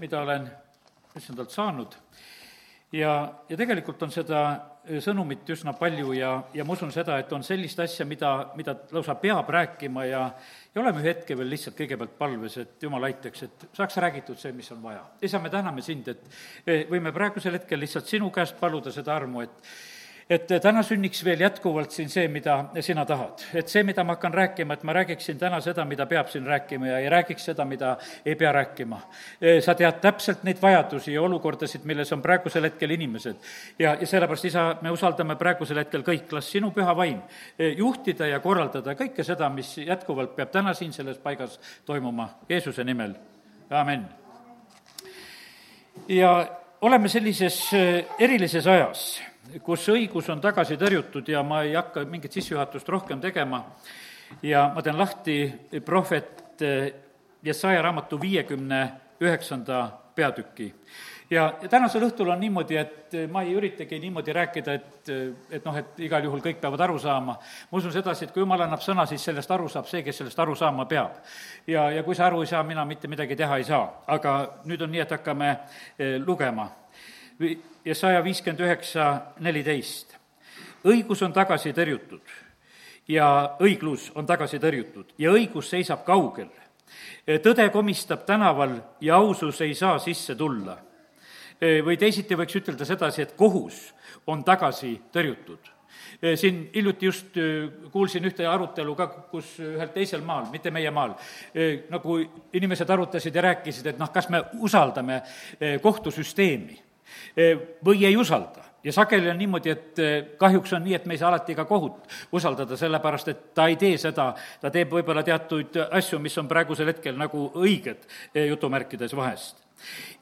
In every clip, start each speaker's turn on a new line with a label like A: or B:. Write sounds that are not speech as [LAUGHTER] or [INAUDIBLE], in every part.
A: mida olen issandalt saanud. ja, ja tegelikult on seda sõnumit üsna palju ja, ja ma usun seda, et on sellist asja, mida, mida lausa peab rääkima ja ja oleme ühe hetke veel lihtsalt kõigepealt palves, et jumal aitaks, et saaks räägitud see, mis on vaja. isa, me täname sind, et võime praegusel hetkel lihtsalt sinu käest paluda seda armu, et et täna sünniks veel jätkuvalt siin see, mida sina tahad. et see, mida ma hakkan rääkima, et ma räägiksin täna seda, mida peab siin rääkima ja ei räägiks seda, mida ei pea rääkima. sa tead täpselt neid vajadusi ja olukordasid, milles on praegusel hetkel inimesed. ja, ja sellepärast, isa, me usaldame praegusel hetkel kõik, las sinu püha vaim juhtida ja korraldada kõike seda, mis jätkuvalt peab täna siin selles paigas toimuma, Jeesuse nimel, amin. ja oleme sellises erilises ajas kus õigus on tagasi tõrjutud ja ma ei hakka mingit sissejuhatust rohkem tegema ja ma teen lahti prohvet eh, Jesaja raamatu viiekümne üheksanda peatüki. ja, ja tänasel õhtul on niimoodi, et ma ei üritagi niimoodi rääkida, et, et noh, et igal juhul kõik peavad aru saama. ma usun sedasi, et kui jumal annab sõna, siis sellest aru saab see, kes sellest aru saama peab. ja, ja kui sa aru ei saa, mina mitte midagi teha ei saa. aga nüüd on nii, et hakkame eh, lugema ja saja viiskümmend üheksa, neliteist. õigus on tagasi tõrjutud ja õiglus on tagasi tõrjutud ja õigus seisab kaugel. tõde komistab tänaval ja ausus ei saa sisse tulla. või teisiti võiks ütelda sedasi, et kohus on tagasi tõrjutud siin hiljuti just kuulsin ühte arutelu ka, kus ühel teisel maal, mitte meie maal, nagu inimesed arutasid ja rääkisid, et noh, kas me usaldame kohtusüsteemi või ei usalda. ja sageli on niimoodi, et kahjuks on nii, et me ei saa alati ka kohut usaldada, sellepärast et ta ei tee seda, ta teeb võib-olla teatud asju, mis on praegusel hetkel nagu õiged, jutumärkides vahest.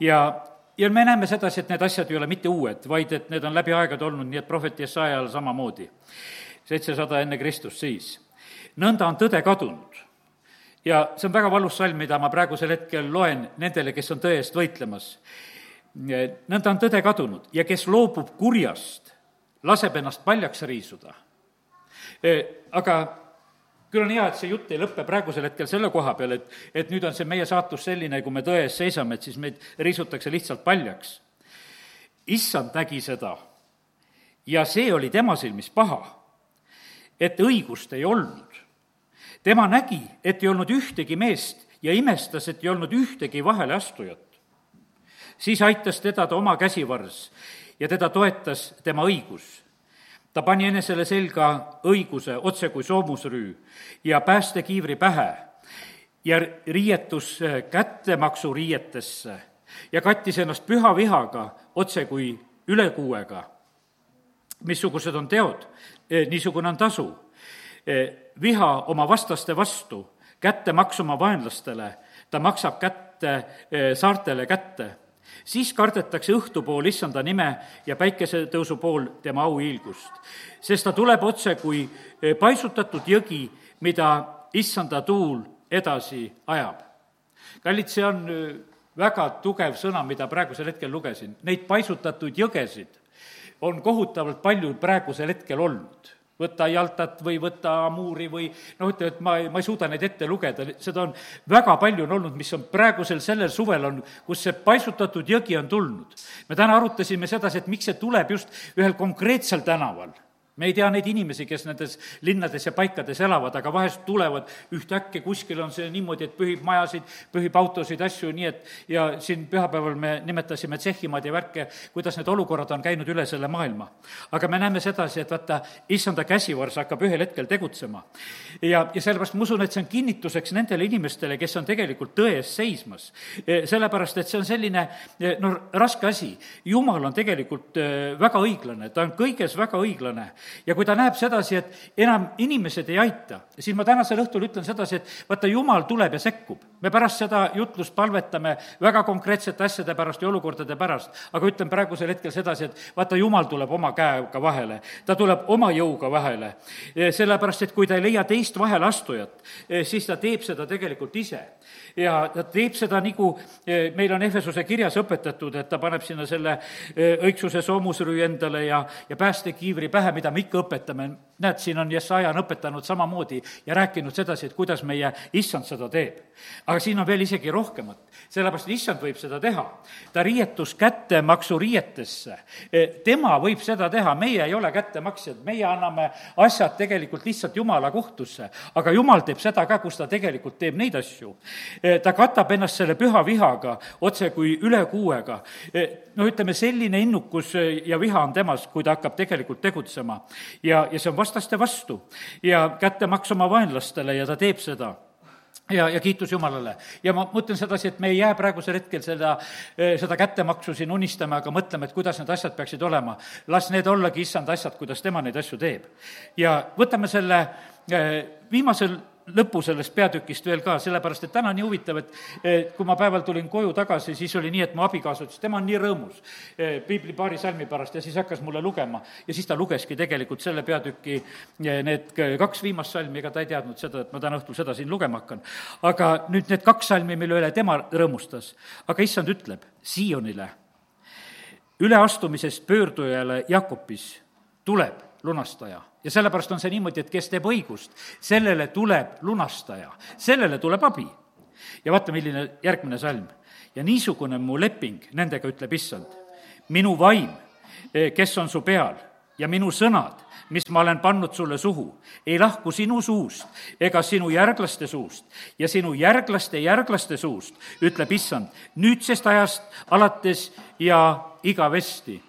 A: ja, ja me näeme sedasi, et need asjad ei ole mitte uued, vaid et need on läbi aegade olnud, nii et prohvet Jesaja ajal samamoodi. seitsesada enne Kristust siis. nõnda on tõde kadunud ja see on väga valus salm, mida ma praegusel hetkel loen nendele, kes on tõe eest võitlemas nõnda on tõde kadunud ja kes loobub kurjast, laseb ennast paljaks riisuda. aga küll on hea, et see jutt ei lõpe praegusel hetkel selle koha peal, et, et nüüd on see meie saatus selline, kui me tõe ees seisame, et siis meid riisutakse lihtsalt paljaks. issand nägi seda ja see oli tema silmis paha, et õigust ei olnud. tema nägi, et ei olnud ühtegi meest ja imestas, et ei olnud ühtegi vaheleastujat siis aitas teda ta oma käsivarс ja teda toetas tema õigus. ta pani enesele selga õiguse otse kui soomusrüü ja päästekiivri pähe ja riietus kättemaksu riietesse ja kattis ennast püha vihaga otse kui ülekuuega. missugused on teod, e, niisugune on tasu. E, viha oma vastaste vastu, kättemaks oma vaenlastele, ta maksab kätte e, saartele kätte siis kardetakse õhtupool issanda nime ja päikesetõusu pool tema auhiilgust. sest ta tuleb otse kui e, paisutatud jõgi, mida issanda tuul edasi ajab. kallid, see on e, väga tugev sõna, mida praegusel hetkel lugesin. Neid paisutatud jõgesid on kohutavalt palju praegusel hetkel olnud võta Jaltat või võta Amuri või noh, ütleme, et ma ei, ma ei suuda neid ette lugeda, seda on väga palju on olnud, mis on praegusel sellel suvel on, kus see paisutatud jõgi on tulnud. me täna arutasime sedasi, et miks see tuleb just ühel konkreetsel tänaval me ei tea neid inimesi, kes nendes linnades ja paikades elavad, aga vahest tulevad ühtäkki, kuskil on see niimoodi, et pühib majasid, pühib autosid, asju, nii et ja siin pühapäeval me nimetasime tsehhimad ja värke, kuidas need olukorrad on käinud üle selle maailma. aga me näeme sedasi, et vaata, issanda käsivars hakkab ühel hetkel tegutsema. ja, ja sellepärast ma usun, et see on kinnituseks nendele inimestele, kes on tegelikult tõe eest seismas. E, sellepärast, et see on selline e, no raske asi. jumal on tegelikult e, väga õiglane, ta on kõiges väga õiglane ja kui ta näeb sedasi, et enam inimesed ei aita, siis ma tänasel õhtul ütlen sedasi, et vaata, jumal tuleb ja sekkub. me pärast seda jutlust palvetame väga konkreetsete asjade pärast ja olukordade pärast, aga ütlen praegusel hetkel sedasi, et vaata, jumal tuleb oma käega vahele, ta tuleb oma jõuga vahele. sellepärast, et kui ta ei leia teist vaheleastujat, siis ta teeb seda tegelikult ise. ja ta teeb seda nagu meil on Ehvesuse kirjas õpetatud, et ta paneb sinna selle õigsuse soomusrüü endale ja, ja päästekiivri pähe, mida me ikka õpetame, näed, siin on Jesaja on õpetanud samamoodi ja rääkinud sedasi, et kuidas meie issand seda teeb. aga siin on veel isegi rohkemat, sellepärast et issand võib seda teha. ta riietus kättemaksu riietesse. E, tema võib seda teha, meie ei ole kättemaksjad, meie anname asjad tegelikult lihtsalt Jumala kohtusse. aga Jumal teeb seda ka, kus ta tegelikult teeb neid asju. E, ta katab ennast selle püha vihaga, otse kui ülekuuega. E, no ütleme, selline innukus ja viha on temas, kui ta hakkab tegelikult tegutsema. ja, ja see on vastaste vastu ja kättemaks oma vaenlastele ja ta teeb seda ja, ja kiitus Jumalale. ja ma mõtlen sedasi, et me ei jää praegusel hetkel seda, eh, seda kättemaksu siin unistama, aga mõtleme, et kuidas need asjad peaksid olema. las need ollagi issand asjad, kuidas tema neid asju teeb. ja võtame selle eh, viimasel lõpu sellest peatükist veel ka, sellepärast et täna on nii huvitav, et kui ma päeval tulin koju tagasi, siis oli nii, et mu abikaasa ütles, tema on nii rõõmus eh, piibli paari salmi pärast ja siis hakkas mulle lugema. ja siis ta lugeski tegelikult selle peatüki eh, need kaks viimast salmi, ega ta ei teadnud seda, et ma täna õhtul seda siin lugema hakkan. aga nüüd need kaks salmi, mille üle tema rõõmustas, aga issand ütleb Siionile, üleastumisest pöördujale Jakobis tuleb lunastaja ja sellepärast on see niimoodi, et kes teeb õigust, sellele tuleb lunastaja, sellele tuleb abi. ja vaata, milline järgmine salm. ja niisugune on mu leping nendega, ütleb issand. minu vaim, eh, kes on su peal ja minu sõnad, mis ma olen pannud sulle suhu, ei lahku sinu suust ega sinu järglaste suust ja sinu järglaste järglaste suust, ütleb issand, nüüdsest ajast alates ja igavesti.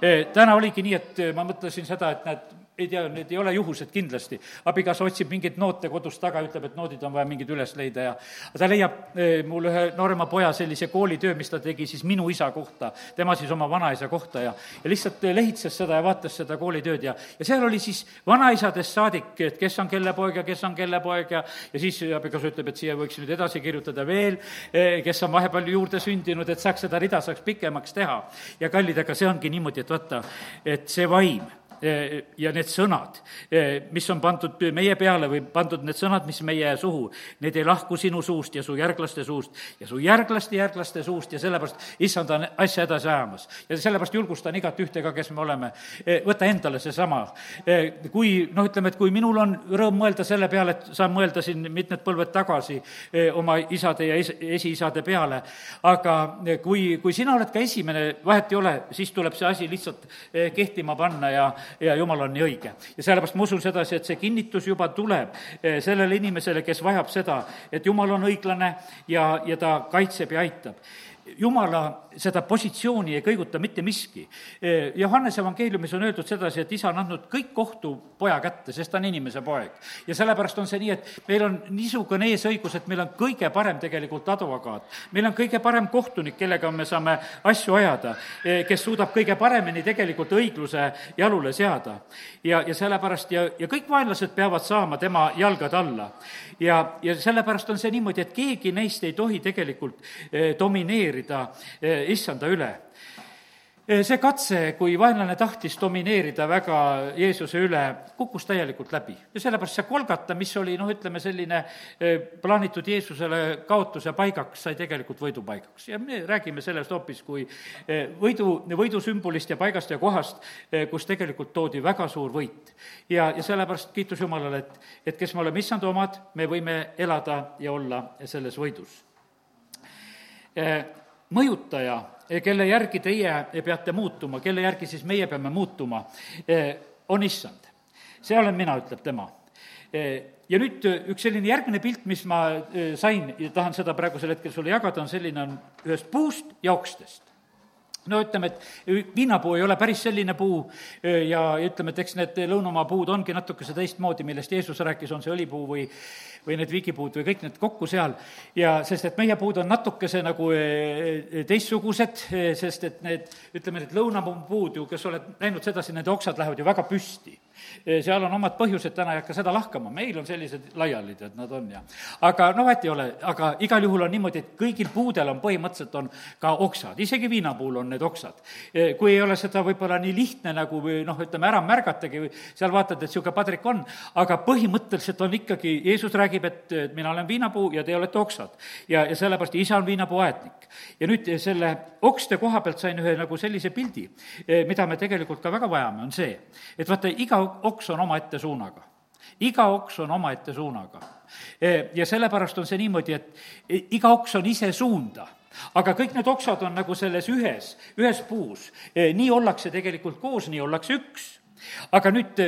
A: Täna oligi nii, et eh, ma mõtlesin seda, et näed, ei tea, need ei ole juhused kindlasti. abikaasa otsib mingeid noote kodust taga, ütleb, et noodid on vaja mingid üles leida ja ta leiab eh, mul ühe noorema poja sellise koolitöö, mis ta tegi siis minu isa kohta, tema siis oma vanaisa kohta ja, ja lihtsalt eh, lehitses seda ja vaatas seda koolitööd ja, ja seal oli siis vanaisadest saadik, et kes on kelle poeg ja kes on kelle poeg ja, ja siis abikaasa ütleb, et siia võiks nüüd edasi kirjutada veel, eh, kes on vahepeal juurde sündinud, et saaks seda rida saaks pikemaks teha. ja kallid, aga see ongi niimoodi, et vaata, et see vaim ja need sõnad, eh, mis on pandud meie peale või pandud need sõnad, mis meie suhu, need ei lahku sinu suust ja su järglaste suust ja su järglaste järglaste suust ja sellepärast issand on asja edasi ajamas. ja sellepärast julgustan igat ühte ka, kes me oleme, eh, võta endale seesama. kui noh, ütleme, et kui minul on rõõm mõelda selle peale, et saan mõelda siin mitmed põlved tagasi oma isade ja es-, esiisade peale, aga kui, kui sina oled ka esimene, vahet ei ole, siis tuleb see asi lihtsalt kehtima panna ja ja jumal on nii õige. ja sellepärast ma usun sedasi, et see kinnitus juba tuleb eh, sellele inimesele, kes vajab seda, et jumal on õiglane ja, ja ta kaitseb ja aitab jumala seda positsiooni ei kõiguta mitte miski. Johannese evangeeliumis on öeldud sedasi, et isa on andnud kõik kohtu poja kätte, sest ta on inimese poeg. ja sellepärast on see nii, et meil on niisugune eesõigus, et meil on kõige parem tegelikult advokaat. meil on kõige parem kohtunik, kellega me saame asju ajada, kes suudab kõige paremini tegelikult õigluse jalule seada. ja, ja sellepärast ja, ja kõik vaenlased peavad saama tema jalgade alla. ja, ja sellepärast on see niimoodi, et keegi neist ei tohi tegelikult eh, domineerida eh, issanda üle. Eh, see katse, kui vaenlane tahtis domineerida väga Jeesuse üle, kukkus täielikult läbi. ja sellepärast see Kolgata, mis oli noh, ütleme selline eh, plaanitud Jeesusele kaotuse paigaks, sai tegelikult võidupaigaks. ja me räägime sellest hoopis kui võidu, võidusümbolist ja paigast ja kohast, kus tegelikult toodi väga suur võit. ja, ja sellepärast kiitus Jumalale, et, et kes me oleme issanda omad, me võime elada ja olla selles võidus mõjutaja, kelle järgi teie peate muutuma, kelle järgi siis meie peame muutuma, on issand. see olen mina, ütleb tema. ja nüüd üks selline järgmine pilt, mis ma sain ja tahan seda praegusel hetkel sulle jagada, on selline, on ühest puust ja okstest no ütleme, et viinapuu ei ole päris selline puu ja ütleme, et eks need lõunamaa puud ongi natukese teistmoodi, millest Jeesus rääkis, on see õlipuu või või need viigipuud või kõik need kokku seal. ja sest, et meie puud on natukese nagu eh, eh, teistsugused, eh, sest et need, ütleme, need lõunapuud ju, kes oled näinud sedasi, nende oksad lähevad ju väga püsti. seal on omad põhjused, täna ei hakka seda lahkama, meil on sellised laiali, tead, nad on ja aga no vahet ei ole, aga igal juhul on niimoodi, et kõigil puudel on põhimõtteliselt on ka oksad, isegi viinapuul on need oksad. kui ei ole seda võib-olla nii lihtne nagu noh, ütleme ära märgatagi, seal vaatad, et niisugune padrik on, aga põhimõtteliselt on ikkagi, Jeesus räägib räägib, et mina olen viinapuu ja te olete oksad. ja, ja sellepärast isa on viinapuu aednik. ja nüüd selle okste koha pealt sain ühe nagu sellise pildi, mida me tegelikult ka väga vajame, on see, et vaata, iga oks on omaette suunaga iga oks on omaette suunaga. ja sellepärast on see niimoodi, et iga oks on ise suunda aga kõik need oksad on nagu selles ühes, ühes puus. nii ollakse tegelikult koos, nii ollakse üks. aga nüüd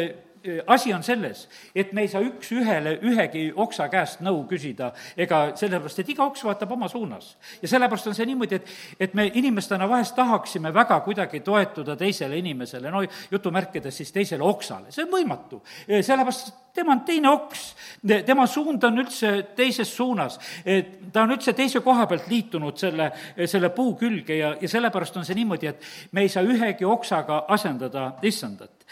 A: asi on selles, et me ei saa üks-ühele ühegi oksa käest nõu küsida, ega sellepärast, et iga oks vaatab oma suunas. ja sellepärast on see niimoodi, et, et me inimestena vahest tahaksime väga kuidagi toetuda teisele inimesele, no jutumärkides siis teisele oksale, see on võimatu. sellepärast, tema on teine oks, tema suund on üldse teises suunas. ta on üldse teise koha pealt liitunud selle, selle puu külge ja, ja sellepärast on see niimoodi, et me ei saa ühegi oksaga asendada issandat.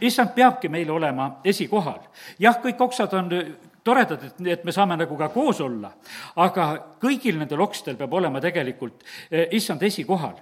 A: Issand peabki meile olema esikohal. jah, kõik oksad on toredad, et, et me saame nagu ka koos olla, aga kõigil nendel okstel peab olema tegelikult issand esikohal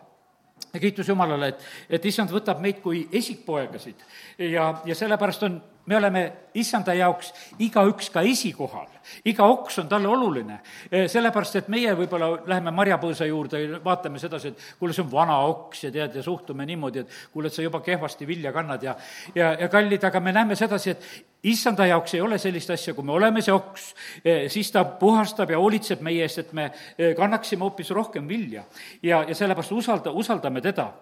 A: ja kiitus Jumalale, et, et issand võtab meid kui esikpoegasid ja, ja sellepärast on me oleme issanda jaoks igaüks ka esikohal, iga oks on talle oluline. E, sellepärast, et meie võib-olla läheme marjapõõsa juurde ja vaatame sedasi, et kuule, see on vana oks ja tead, ja suhtume niimoodi, et kuule, et sa juba kehvasti vilja kannad ja ja, ja kallid, aga me näeme sedasi, et issanda jaoks ei ole sellist asja, kui me oleme see oks, e, siis ta puhastab ja hoolitseb meie eest, et me e, kannaksime hoopis rohkem vilja. ja, ja sellepärast usalda, usaldame teda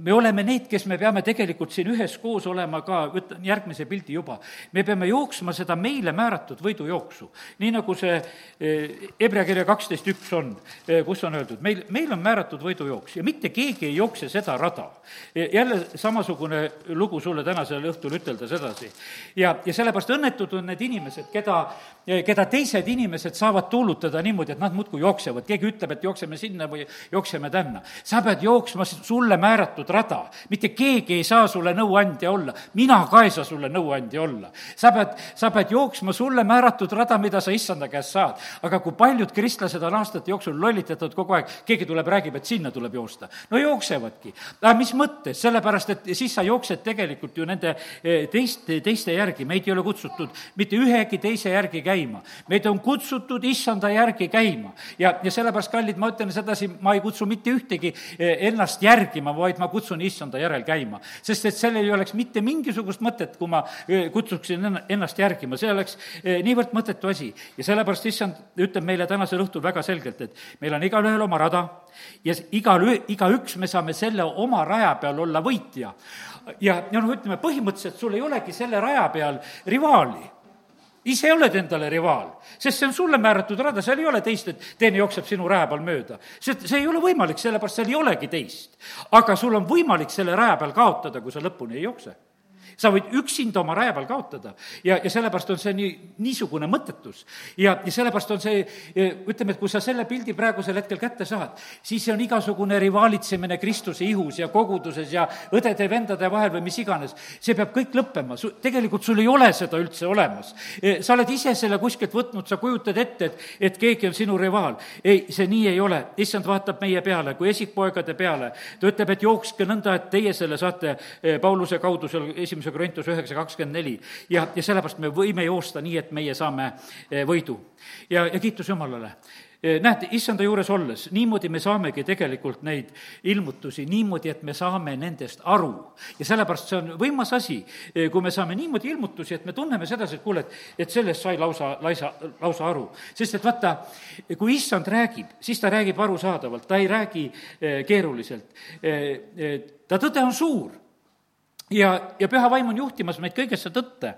A: me oleme need, kes me peame tegelikult siin üheskoos olema ka, võtan järgmise pildi juba, me peame jooksma seda meile määratud võidujooksu. nii nagu see eh, Hebra kirja kaksteist üks on, eh, kus on öeldud, meil, meil on määratud võidujooks ja mitte keegi ei jookse seda rada. E, jälle samasugune lugu sulle tänasel õhtul ütelda sedasi. ja, ja sellepärast õnnetud on need inimesed, keda, keda teised inimesed saavad tuulutada niimoodi, et nad muudkui jooksevad, keegi ütleb, et jookseme sinna või jookseme tänna. sa pead jooksma sulle määratud määratud rada. mitte keegi ei saa sulle nõuandja olla, mina ka ei saa sulle nõuandja olla. sa pead, sa pead jooksma sulle määratud rada, mida sa issanda käest saad. aga kui paljud kristlased on aastate jooksul lollitatud kogu aeg, keegi tuleb, räägib, et sinna tuleb joosta. no jooksevadki. aga mis mõttes, sellepärast et siis sa jooksed tegelikult ju nende eh, teiste, teiste järgi, meid ei ole kutsutud mitte ühegi teise järgi käima. meid on kutsutud issanda järgi käima. ja, ja sellepärast, kallid, ma ütlen sedasi, ma ei kutsu mitte ühtegi eh, ennast järgima, vaid ma kutsun issanda järel käima. sest et sellel ei oleks mitte mingisugust mõtet, kui ma kutsuksin ennast järgima, see oleks niivõrd mõttetu asi. ja sellepärast issand ütleb meile tänasel õhtul väga selgelt, et meil on igalühel oma rada ja igal, igaüks me saame selle oma raja peal olla võitja. ja, ja noh, ütleme põhimõtteliselt sul ei olegi selle raja peal rivaali ise oled endale rivaal, sest see on sulle määratud rada, seal ei ole teist, et teine jookseb sinu raja peal mööda. see, see ei ole võimalik, sellepärast seal ei olegi teist. aga sul on võimalik selle raja peal kaotada, kui sa lõpuni ei jookse sa võid üksinda oma raja peal kaotada ja, ja sellepärast on see nii, niisugune mõttetus. ja, ja sellepärast on see, ütleme, et kui sa selle pildi praegusel hetkel kätte saad, siis see on igasugune rivaalitsemine Kristuse ihus ja koguduses ja õdede-vendade vahel või mis iganes. see peab kõik lõppema, su, tegelikult sul ei ole seda üldse olemas. E, sa oled ise selle kuskilt võtnud, sa kujutad ette, et, et keegi on sinu rivaal. ei, see nii ei ole, issand vaatab meie peale kui esikpoegade peale. ta ütleb, et jookske nõnda, et teie selle saate e, Pauluse kaudu seal esimese esimese Korintuse üheksa kakskümmend neli. ja, ja sellepärast me võime joosta nii, et meie saame eh, võidu. ja, ja kiitus Jumalale eh, näed, issanda juures olles, niimoodi me saamegi tegelikult neid ilmutusi, niimoodi, et me saame nendest aru. ja sellepärast see on võimas asi, eh, kui me saame niimoodi ilmutusi, et me tunneme sedasi, et kuule, et, et sellest sai lausa, laisa, lausa aru. sest et vaata, kui issand räägib, siis ta räägib arusaadavalt, ta ei räägi keeruliselt. ta tõde on suur ja, ja püha vaim on juhtimas meid kõigesse tõtte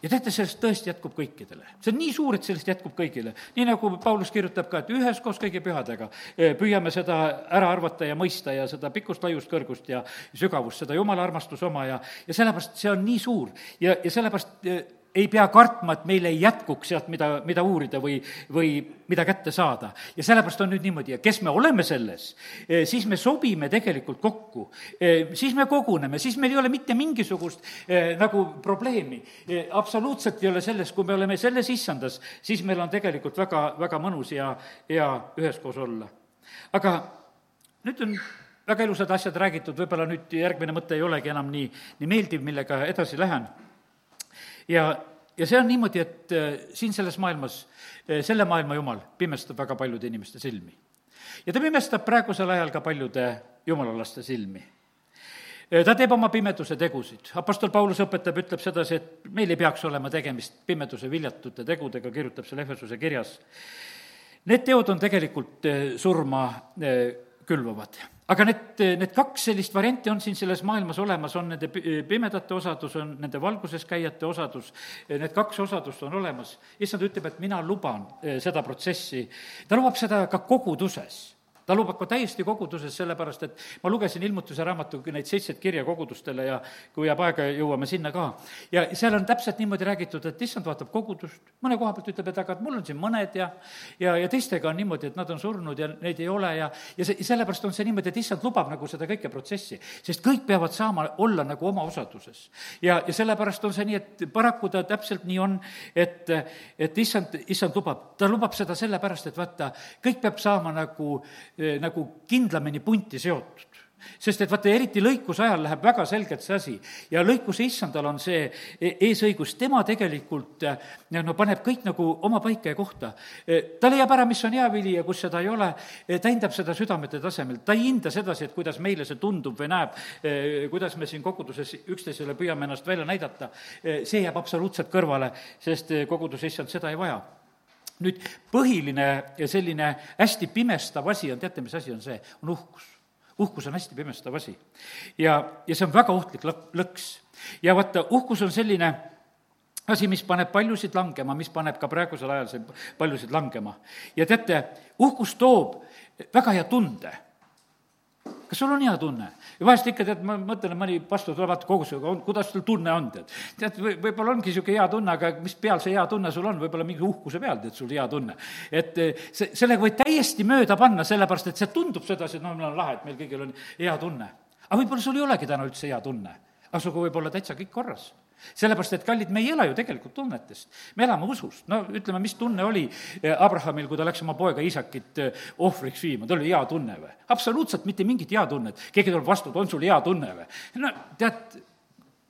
A: ja teate, sellest tõesti jätkub kõikidele. see on nii suur, et sellest jätkub kõigile. nii nagu Paulus kirjutab ka, et üheskoos kõigi pühadega eh, püüame seda ära arvata ja mõista ja seda pikkust, laiust, kõrgust ja sügavust, seda jumala armastus oma ja, ja sellepärast see on nii suur ja, ja sellepärast eh, ei pea kartma, et meil ei jätkuks sealt, mida, mida uurida või, või mida kätte saada. ja sellepärast on nüüd niimoodi ja kes me oleme selles, eh, siis me sobime tegelikult kokku. Eh, siis me koguneme, siis meil ei ole mitte mingisugust eh, nagu probleemi. absoluutselt ei ole selles, kui me oleme selles issandas, siis meil on tegelikult väga, väga mõnus ja, ja üheskoos olla. aga nüüd on väga ilusad asjad räägitud, võib-olla nüüd järgmine mõte ei olegi enam nii, nii meeldiv, millega edasi lähen ja, ja see on niimoodi, et äh, siin selles maailmas, äh, selle maailma jumal pimestab väga paljude inimeste silmi. ja ta pimestab praegusel ajal ka paljude jumalalaste silmi äh, ta teeb oma pimeduse tegusid. Apostel Paulus õpetab, ütleb sedasi, et meil ei peaks olema tegemist pimeduse viljatute tegudega, kirjutab seal Efesuse kirjas. Need teod on tegelikult surma külvavad. Aga need, need kaks sellist varianti on siin selles maailmas olemas, on nende pimedate osadus, on nende valguses käijate osadus, need kaks osadust on olemas. issand ütleb, et mina luban eh, seda protsessi, ta lubab seda ka koguduses ta lubab ka täiesti koguduses, sellepärast et ma lugesin ilmutuse raamatu neid seitset kirja kogudustele ja kui jääb aega, jõuame sinna ka. ja seal on täpselt niimoodi räägitud, et issand vaatab kogudust, mõne koha pealt ütleb, et aga et mul on siin mõned ja ja, ja teistega on niimoodi, et nad on surnud ja neid ei ole ja ja see, sellepärast on see niimoodi, et issand lubab nagu seda kõike protsessi, sest kõik peavad saama olla nagu oma osaduses. ja, ja sellepärast on see nii, et paraku ta täpselt nii on, et, et issand, issand lubab, ta lubab seda sellepärast, et vaata, kõik peab saama nagu nagu kindlamini punti seotud. Sest et vaata, eriti lõikuse ajal läheb väga selgelt see asi. Ja lõikuse issandal on see e-, eesõigus, tema tegelikult eh, no paneb kõik nagu oma paika ja kohta. Ta leiab ära, mis on hea vili ja kus seda ei ole, ta hindab seda südamete tasemel, ta ei hinda sedasi, et kuidas meile see tundub või näeb, kuidas me siin koguduses üksteisele püüame ennast välja näidata, see jääb absoluutselt kõrvale, sest koguduse issand seda ei vaja nüüd põhiline ja selline hästi pimestav asi on, teate, mis asi on see? on uhkus. uhkus on hästi pimestav asi. ja, ja see on väga ohtlik lõ-, lõks. ja vaata, uhkus on selline asi, mis paneb paljusid langema, mis paneb ka praegusel ajal see paljusid langema. ja teate, uhkus toob väga hea tunde kas sul on hea tunne? ja vahest ikka tead, ma mõtlen, mõni pastor tuleb, vaata kogusega, on, kuidas sul tunne on, tead. tead, või, võib-olla ongi niisugune hea tunne, aga mis peal see hea tunne sul on, võib-olla mingi uhkuse peal, tead, sul hea tunne. et eh, see, sellega võid täiesti mööda panna, sellepärast et see tundub sedasi, et no meil on lahe, et meil kõigil on hea tunne. aga võib-olla sul ei olegi täna üldse hea tunne. aga sinuga võib olla täitsa kõik korras sellepärast, et kallid, me ei ela ju tegelikult tunnetest, me elame usust. no ütleme, mis tunne oli eh, Abrahamil, kui ta läks oma poega Iisakit eh, ohvriks viima, tal oli hea tunne või? absoluutselt mitte mingit hea tunnet. keegi tuleb vastu, on sul hea tunne või? no tead,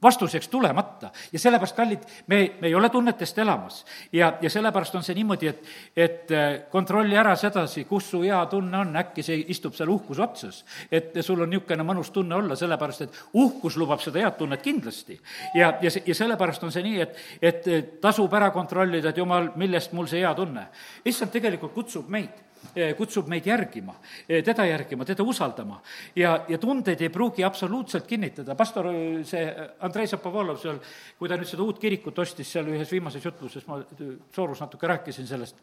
A: vastuseks tulemata. ja sellepärast, kallid, me, me ei ole tunnetest elamas. ja, ja sellepärast on see niimoodi, et, et äh, kontrolli ära sedasi, kus su hea tunne on, äkki see istub seal uhkuse otsas. et sul on niisugune mõnus tunne olla, sellepärast et uhkus lubab seda head tunnet kindlasti. ja, ja, ja sellepärast on see nii, et, et tasub ära kontrollida, et jumal, millest mul see hea tunne. issand tegelikult kutsub meid kutsub meid järgima, eh, teda järgima, teda usaldama. ja, ja tundeid ei pruugi absoluutselt kinnitada, pastor, eh, see Andrei Zapovalov seal, kui ta nüüd seda uut kirikut ostis seal ühes viimases jutluses, ma Soorus natuke rääkisin sellest,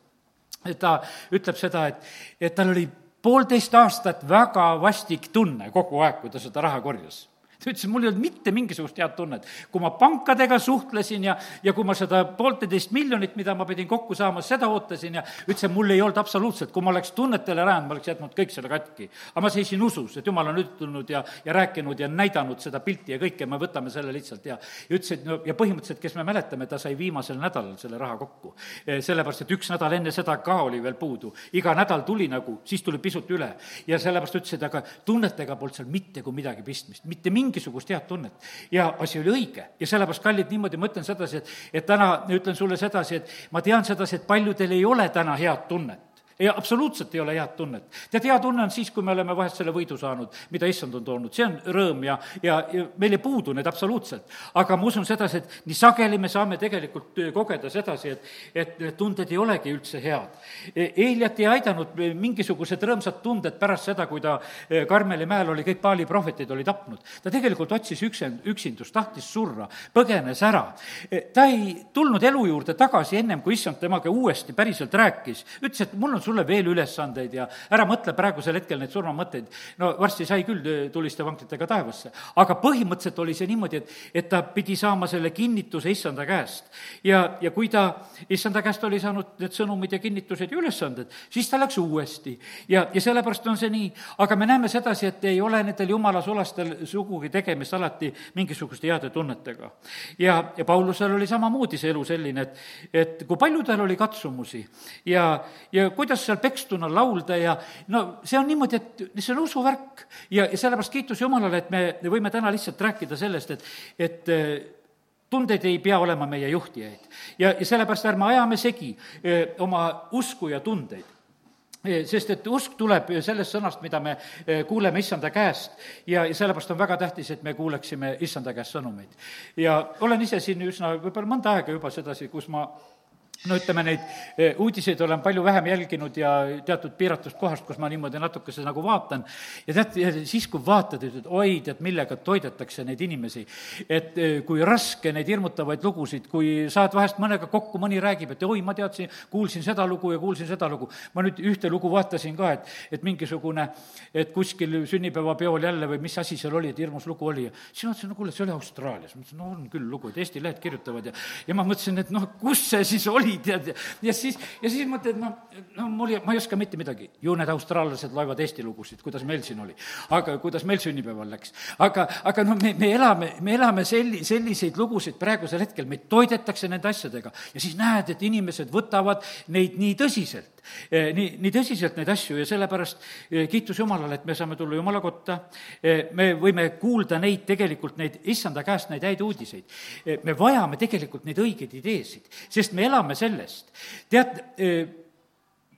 A: ta ütleb seda, et, et tal oli poolteist aastat väga vastik tunne kogu aeg, kui ta seda raha korjas ta ütles, mul ei olnud mitte mingisugust head tunnet. kui ma pankadega suhtlesin ja, ja kui ma seda poolteist miljonit, mida ma pidin kokku saama, seda ootasin ja ütlesin, mul ei olnud absoluutselt, kui ma oleks tunnetele rajanud, ma oleks jätnud kõik selle katki. aga ma seisin usus, et jumal on ütelnud ja, ja rääkinud ja näidanud seda pilti ja kõike, me võtame selle lihtsalt ja ja ütles, et no ja põhimõtteliselt, kes me mäletame, ta sai viimasel nädalal selle raha kokku. E, sellepärast, et üks nädal enne seda ka oli veel puudu. iga nädal tuli nagu, siis tuli pisut üle. ja sellepärast ütles, et aga tunnetega polnud seal mitte kui midagi pistmist, mitte mingi mingisugust head tunnet. ja asi oli õige ja sellepärast, kallid, niimoodi ma ütlen sedasi, et, et täna ütlen sulle sedasi, et ma tean sedasi, et paljudel ei ole täna head tunnet ei, absoluutselt ei ole head tunnet. tead, hea tunne on siis, kui me oleme vahest selle võidu saanud, mida issand on toonud, see on rõõm ja, ja, ja meil ei puudu need absoluutselt. aga ma usun sedasi, et nii sageli me saame tegelikult kogeda sedasi, et, et need tunded ei olegi üldse head. Eiljat ei aidanud mingisugused rõõmsad tunded pärast seda, kui ta eh, Karmeli mäel oli, kõik Paali prohvetid oli tapnud. ta tegelikult otsis üksend-, üksindust, tahtis surra, põgenes ära. Eh, ta ei tulnud elu juurde tagasi ennem, kui issand temaga uuesti päriselt rääkis. ütles, et mul on sulle veel ülesandeid ja ära mõtle praegusel hetkel neid surmamõtteid. no varsti sai küll tuliste vanklitega taevasse. aga põhimõtteliselt oli see niimoodi, et, et ta pidi saama selle kinnituse issanda käest. ja, ja kui ta issanda käest oli saanud need sõnumid ja kinnitused ja ülesanded, siis ta läks uuesti. ja, ja sellepärast on see nii, aga me näeme sedasi, et ei ole nendel jumala sulastel sugugi tegemist alati mingisuguste heade tunnetega. ja, ja Paulusel oli samamoodi see elu selline, et, et kui palju tal oli katsumusi ja, ja kuidas kuidas seal pekstuna laulda ja no see on niimoodi, et see on usuvärk. ja, ja sellepärast kiitus Jumalale, et me võime täna lihtsalt rääkida sellest, et, et tunded ei pea olema meie juhtijaid. ja, ja sellepärast ärme ajame segi öö, oma usku ja tundeid sest et usk tuleb sellest sõnast, mida me kuuleme issanda käest ja, ja sellepärast on väga tähtis, et me kuuleksime issanda käest sõnumeid. ja olen ise siin üsna, võib-olla mõnda aega juba sedasi, kus ma no ütleme, neid eh, uudiseid olen palju vähem jälginud ja teatud piiratust kohast, kus ma niimoodi natukese nagu vaatan, ja tead, siis, kui vaatad, ütled, oi, tead, millega toidetakse neid inimesi. et eh, kui raske neid hirmutavaid lugusid, kui saad vahest mõnega kokku, mõni räägib, et oi, ma teadsin, kuulsin seda lugu ja kuulsin seda lugu. ma nüüd ühte lugu vaatasin ka, et, et mingisugune, et kuskil sünnipäevapeol jälle või mis asi seal oli, et hirmus lugu oli ja siis ma mõtlesin, no kuule, see oli Austraalias. ma mõtlesin, no on küll lugu, et Eesti lehed kirjutavad ja, ja ma mõtlesin, et noh, kus see siis oli, [LAUGHS] oli, tead, ja siis, ja siis mõtled, noh, no mul ei, ma ei oska mitte midagi. ju need austraallased loevad Eesti lugusid, kuidas meil siin oli. aga kuidas meil sünnipäeval läks. aga, aga noh, me, me elame, me elame selli-, selliseid lugusid praegusel hetkel, meid toidetakse nende asjadega ja siis näed, et inimesed võtavad neid nii tõsiselt. Eh, nii, nii tõsiselt neid asju ja sellepärast eh, kiitus Jumalale, et me saame tulla Jumala kotta, eh, me võime kuulda neid tegelikult, neid issanda käest, neid häid uudiseid. me vajame tegelikult neid õigeid ideesid, sest me elame sellest. tead,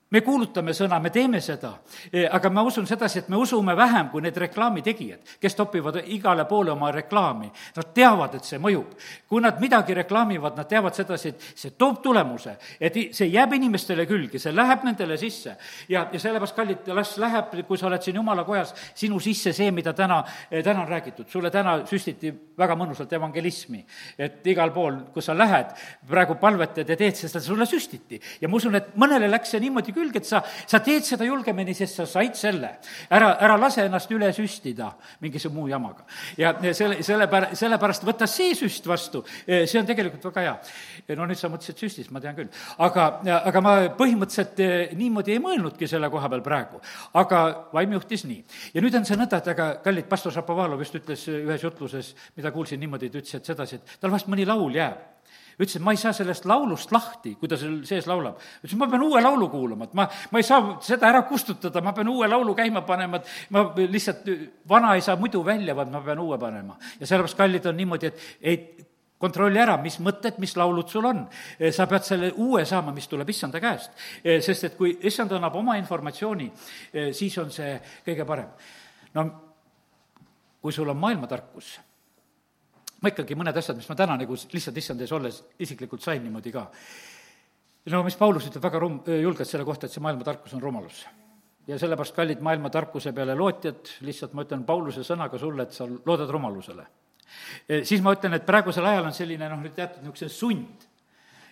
A: me kuulutame sõna, me teeme seda, e, aga ma usun sedasi, et me usume vähem kui need reklaamitegijad, kes topivad igale poole oma reklaami. Nad teavad, et see mõjub. kui nad midagi reklaamivad, nad teavad sedasi, et see toob tulemuse, et see jääb inimestele külge, see läheb nendele sisse. ja, ja sellepärast, kallid, las läheb, kui sa oled siin jumala kojas, sinu sisse see, mida täna, e, täna on räägitud. sulle täna süstiti väga mõnusalt evangelismi. et igal pool, kus sa lähed, praegu palvetad ja teed seda, sulle süstiti. ja ma usun, et mõnele läks see niimoodi külge, et sa, sa teed seda julgemini, sest sa said selle. ära, ära lase ennast üle süstida mingisuguse muu jamaga. ja selle, sellepär-, sellepärast võta see süst vastu, see on tegelikult väga hea. no nüüd sa mõtlesid süstist, ma tean küll. aga, aga ma põhimõtteliselt eh, niimoodi ei mõelnudki selle koha peal praegu. aga vaim juhtis nii. ja nüüd on see nõnda, et aga kallid, pastor Šapovalov just ütles ühes jutluses, mida kuulsin niimoodi, ta ütles, et sedasi, et tal vast mõni laul jääb ütles, et ma ei saa sellest laulust lahti, kui ta seal sees laulab. ütles, ma pean uue laulu kuulama, et ma, ma ei saa seda ära kustutada, ma pean uue laulu käima panema, et ma lihtsalt, vana ei saa muidu välja, vaid ma pean uue panema. ja sellepärast, kallid, on niimoodi, et ei kontrolli ära, mis mõtted, mis laulud sul on. sa pead selle uue saama, mis tuleb issanda käest. sest et kui issand annab oma informatsiooni, siis on see kõige parem. no kui sul on maailmatarkus ma ikkagi mõned asjad, mis ma täna nagu lihtsalt issand ees olles isiklikult sain niimoodi ka. no mis Paulus ütleb väga rum-, julgelt selle kohta, et see maailma tarkus on rumalus. ja sellepärast, kallid maailma tarkuse peale lootjad, lihtsalt ma ütlen Pauluse sõnaga sulle, et sa loodad rumalusele. E, siis ma ütlen, et praegusel ajal on selline noh, nüüd teatud niisugune sund.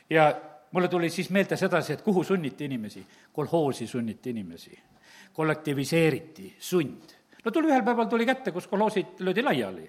A: ja mulle tuli siis meelde sedasi, et kuhu sunniti inimesi? kolhoosi sunniti inimesi. kollektiviseeriti, sund. no tuli ühel päeval tuli kätte, kus kolhoosid löödi laiali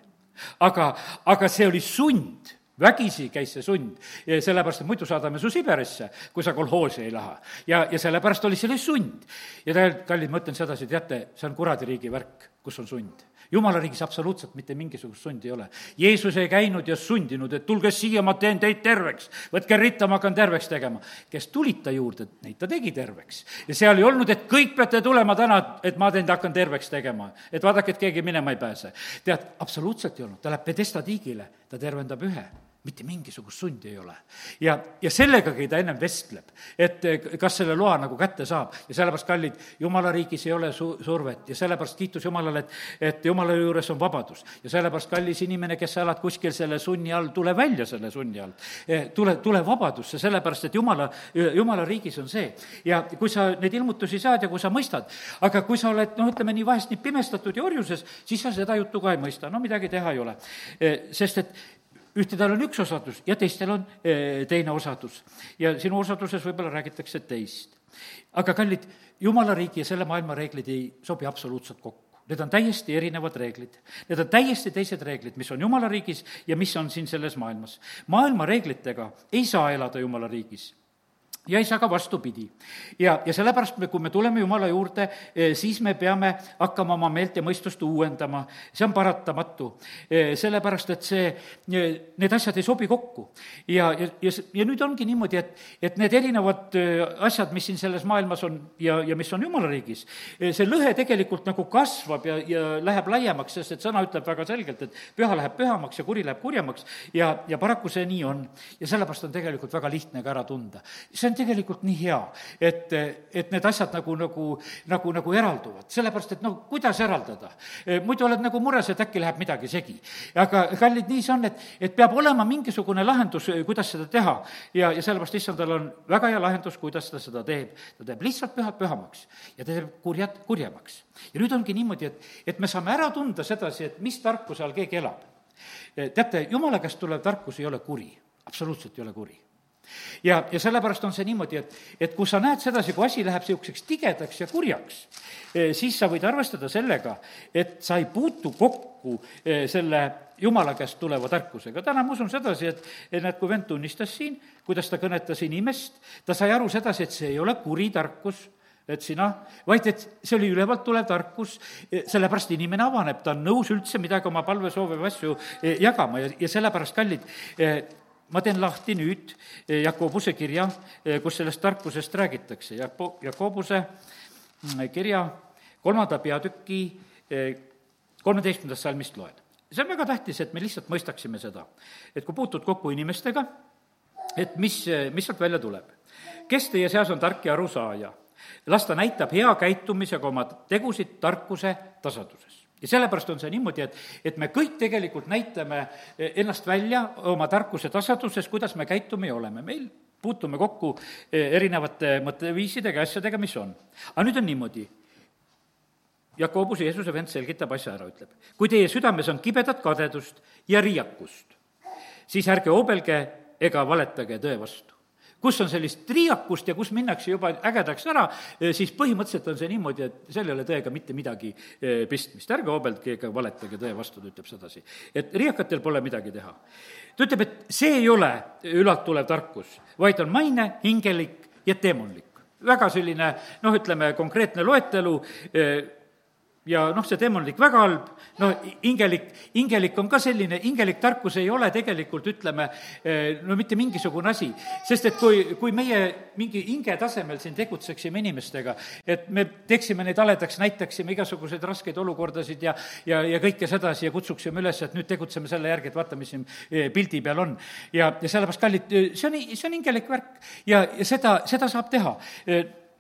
A: aga, aga see oli sund vägisi käis see sund, sellepärast et muidu saadame su Siberisse, kui sa kolhoosi ei lähe. ja, ja sellepärast oli selle sund. ja tegelikult, kallid, ma ütlen sedasi, teate, see on kuradiriigi värk, kus on sund jumala riigis absoluutselt mitte mingisugust sundi ei ole. Jeesus ei käinud ja sundinud, et tulge siia, ma teen teid terveks. võtke ritta, ma hakkan terveks tegema. kes tulid ta juurde, neid ta tegi terveks. ja seal ei olnud, et kõik peate tulema täna, et ma teid hakkan terveks tegema. et vaadake, et keegi minema ei pääse. tead, absoluutselt ei olnud, ta läheb Pedesta tiigile, ta tervendab ühe mitte mingisugust sundi ei ole. ja, ja sellegagi ta ennem vestleb, et eh, kas selle loa nagu kätte saab ja sellepärast, kallid, jumala riigis ei ole su-, survet ja sellepärast kiitus Jumalale, et, et Jumala juures on vabadus. ja sellepärast, kallis inimene, kes sa elad kuskil selle sunni all, tule välja selle sunni alt. Eh, tule, tule vabadusse, sellepärast et Jumala, Jumala riigis on see. ja kui sa neid ilmutusi saad ja kui sa mõistad, aga kui sa oled, noh, ütleme nii, vahest nii pimestatud ja orjuses, siis sa seda juttu ka ei mõista, no midagi teha ei ole. Eh, sest et ühtedel on üks osadus ja teistel on eh, teine osadus. ja sinu osaduses võib-olla räägitakse teist. aga kallid, jumala riigi ja selle maailma reeglid ei sobi absoluutselt kokku. Need on täiesti erinevad reeglid. Need on täiesti teised reeglid, mis on jumala riigis ja mis on siin selles maailmas. maailma reeglitega ei saa elada jumala riigis ja ka vastupidi. ja, ja sellepärast me, kui me tuleme Jumala juurde, eh, siis me peame hakkama oma meelt ja mõistust uuendama, see on paratamatu. Eh, sellepärast, et see, eh, need asjad ei sobi kokku. ja, ja, ja, ja nüüd ongi niimoodi, et, et need erinevad asjad, mis siin selles maailmas on ja, ja mis on Jumala riigis, see lõhe tegelikult nagu kasvab ja, ja läheb laiemaks, sest et sõna ütleb väga selgelt, et püha läheb pühamaks ja kuri läheb kurjemaks ja, ja paraku see nii on. ja sellepärast on tegelikult väga lihtne ka ära tunda. see on tegelikult nii hea, et, et need asjad nagu, nagu, nagu, nagu eralduvad, sellepärast et noh, kuidas eraldada? muidu oled nagu mures, et äkki läheb midagi segi. aga kallid, nii see on, et, et peab olema mingisugune lahendus, kuidas seda teha. ja, ja sellepärast issandal on väga hea lahendus, kuidas ta seda teeb. ta teeb lihtsalt pühad pühamaks ja ta teeb kurjad kurjemaks. ja nüüd ongi niimoodi, et, et me saame ära tunda sedasi, et mis tarkuse all keegi elab. teate, jumala käest tulev tarkus ei ole kuri, absoluutselt ei ole kuri ja, ja sellepärast on see niimoodi, et, et kui sa näed sedasi, kui asi läheb niisuguseks tigedaks ja kurjaks, eh, siis sa võid arvestada sellega, et sa ei puutu kokku eh, selle jumala käest tuleva tarkusega. täna ma usun sedasi, et, et näed, kui vend tunnistas siin, kuidas ta kõnetas inimest, ta sai aru sedasi, et see ei ole kuri tarkus, et sina, vaid et see oli ülevalt tulev tarkus, eh, sellepärast inimene avaneb, ta on nõus üldse midagi oma palvesoove või asju jagama ja, ja sellepärast, kallid, ma teen lahti nüüd eh, Jakobuse kirja, eh, kus sellest tarkusest räägitakse, Jako-, Jakobuse mm, kirja kolmanda peatüki eh, kolmeteistkümnendast salmist loen. see on väga tähtis, et me lihtsalt mõistaksime seda, et kui puutud kokku inimestega, et mis, mis sealt välja tuleb. kes teie seas on tark ja arusaaja? las ta näitab hea käitumisega oma tegusid tarkuse tasanduses ja sellepärast on see niimoodi, et, et me kõik tegelikult näitame ennast välja oma tarkuse tasanduses, kuidas me käitume ja oleme. meil puutume kokku eh, erinevate mõtteviisidega, asjadega, mis on. aga nüüd on niimoodi, Jakobus, Jeesuse vend, selgitab asja ära, ütleb. kui teie südames on kibedat kadedust ja riiakust, siis ärge obelge ega valetage tõe vastu kus on sellist triiakust ja kus minnakse juba ägedaks ära, eh, siis põhimõtteliselt on see niimoodi, et seal ei ole tõega mitte midagi eh, pistmist. ärge obeldke ega valetage tõe vastu, ta ütleb sedasi. et riiakatel pole midagi teha. ta ütleb, et see ei ole ülalt tulev tarkus, vaid on maine, hingelik ja teemonlik. väga selline noh, ütleme konkreetne loetelu eh, ja noh, see teemonlik väga halb, no hingelik, hingelik on ka selline, hingelik tarkus ei ole tegelikult, ütleme, eh, no mitte mingisugune asi. sest et kui, kui meie mingi hinge tasemel siin tegutseksime inimestega, et me teeksime neid haledaks, näitaksime igasuguseid raskeid olukordasid ja, ja, ja kõike sedasi ja kutsuksime üles, et nüüd tegutseme selle järgi, et vaata, mis siin eh, pildi peal on. ja, ja sellepärast, kallid, see on, see on hingelik värk ja, ja seda, seda saab teha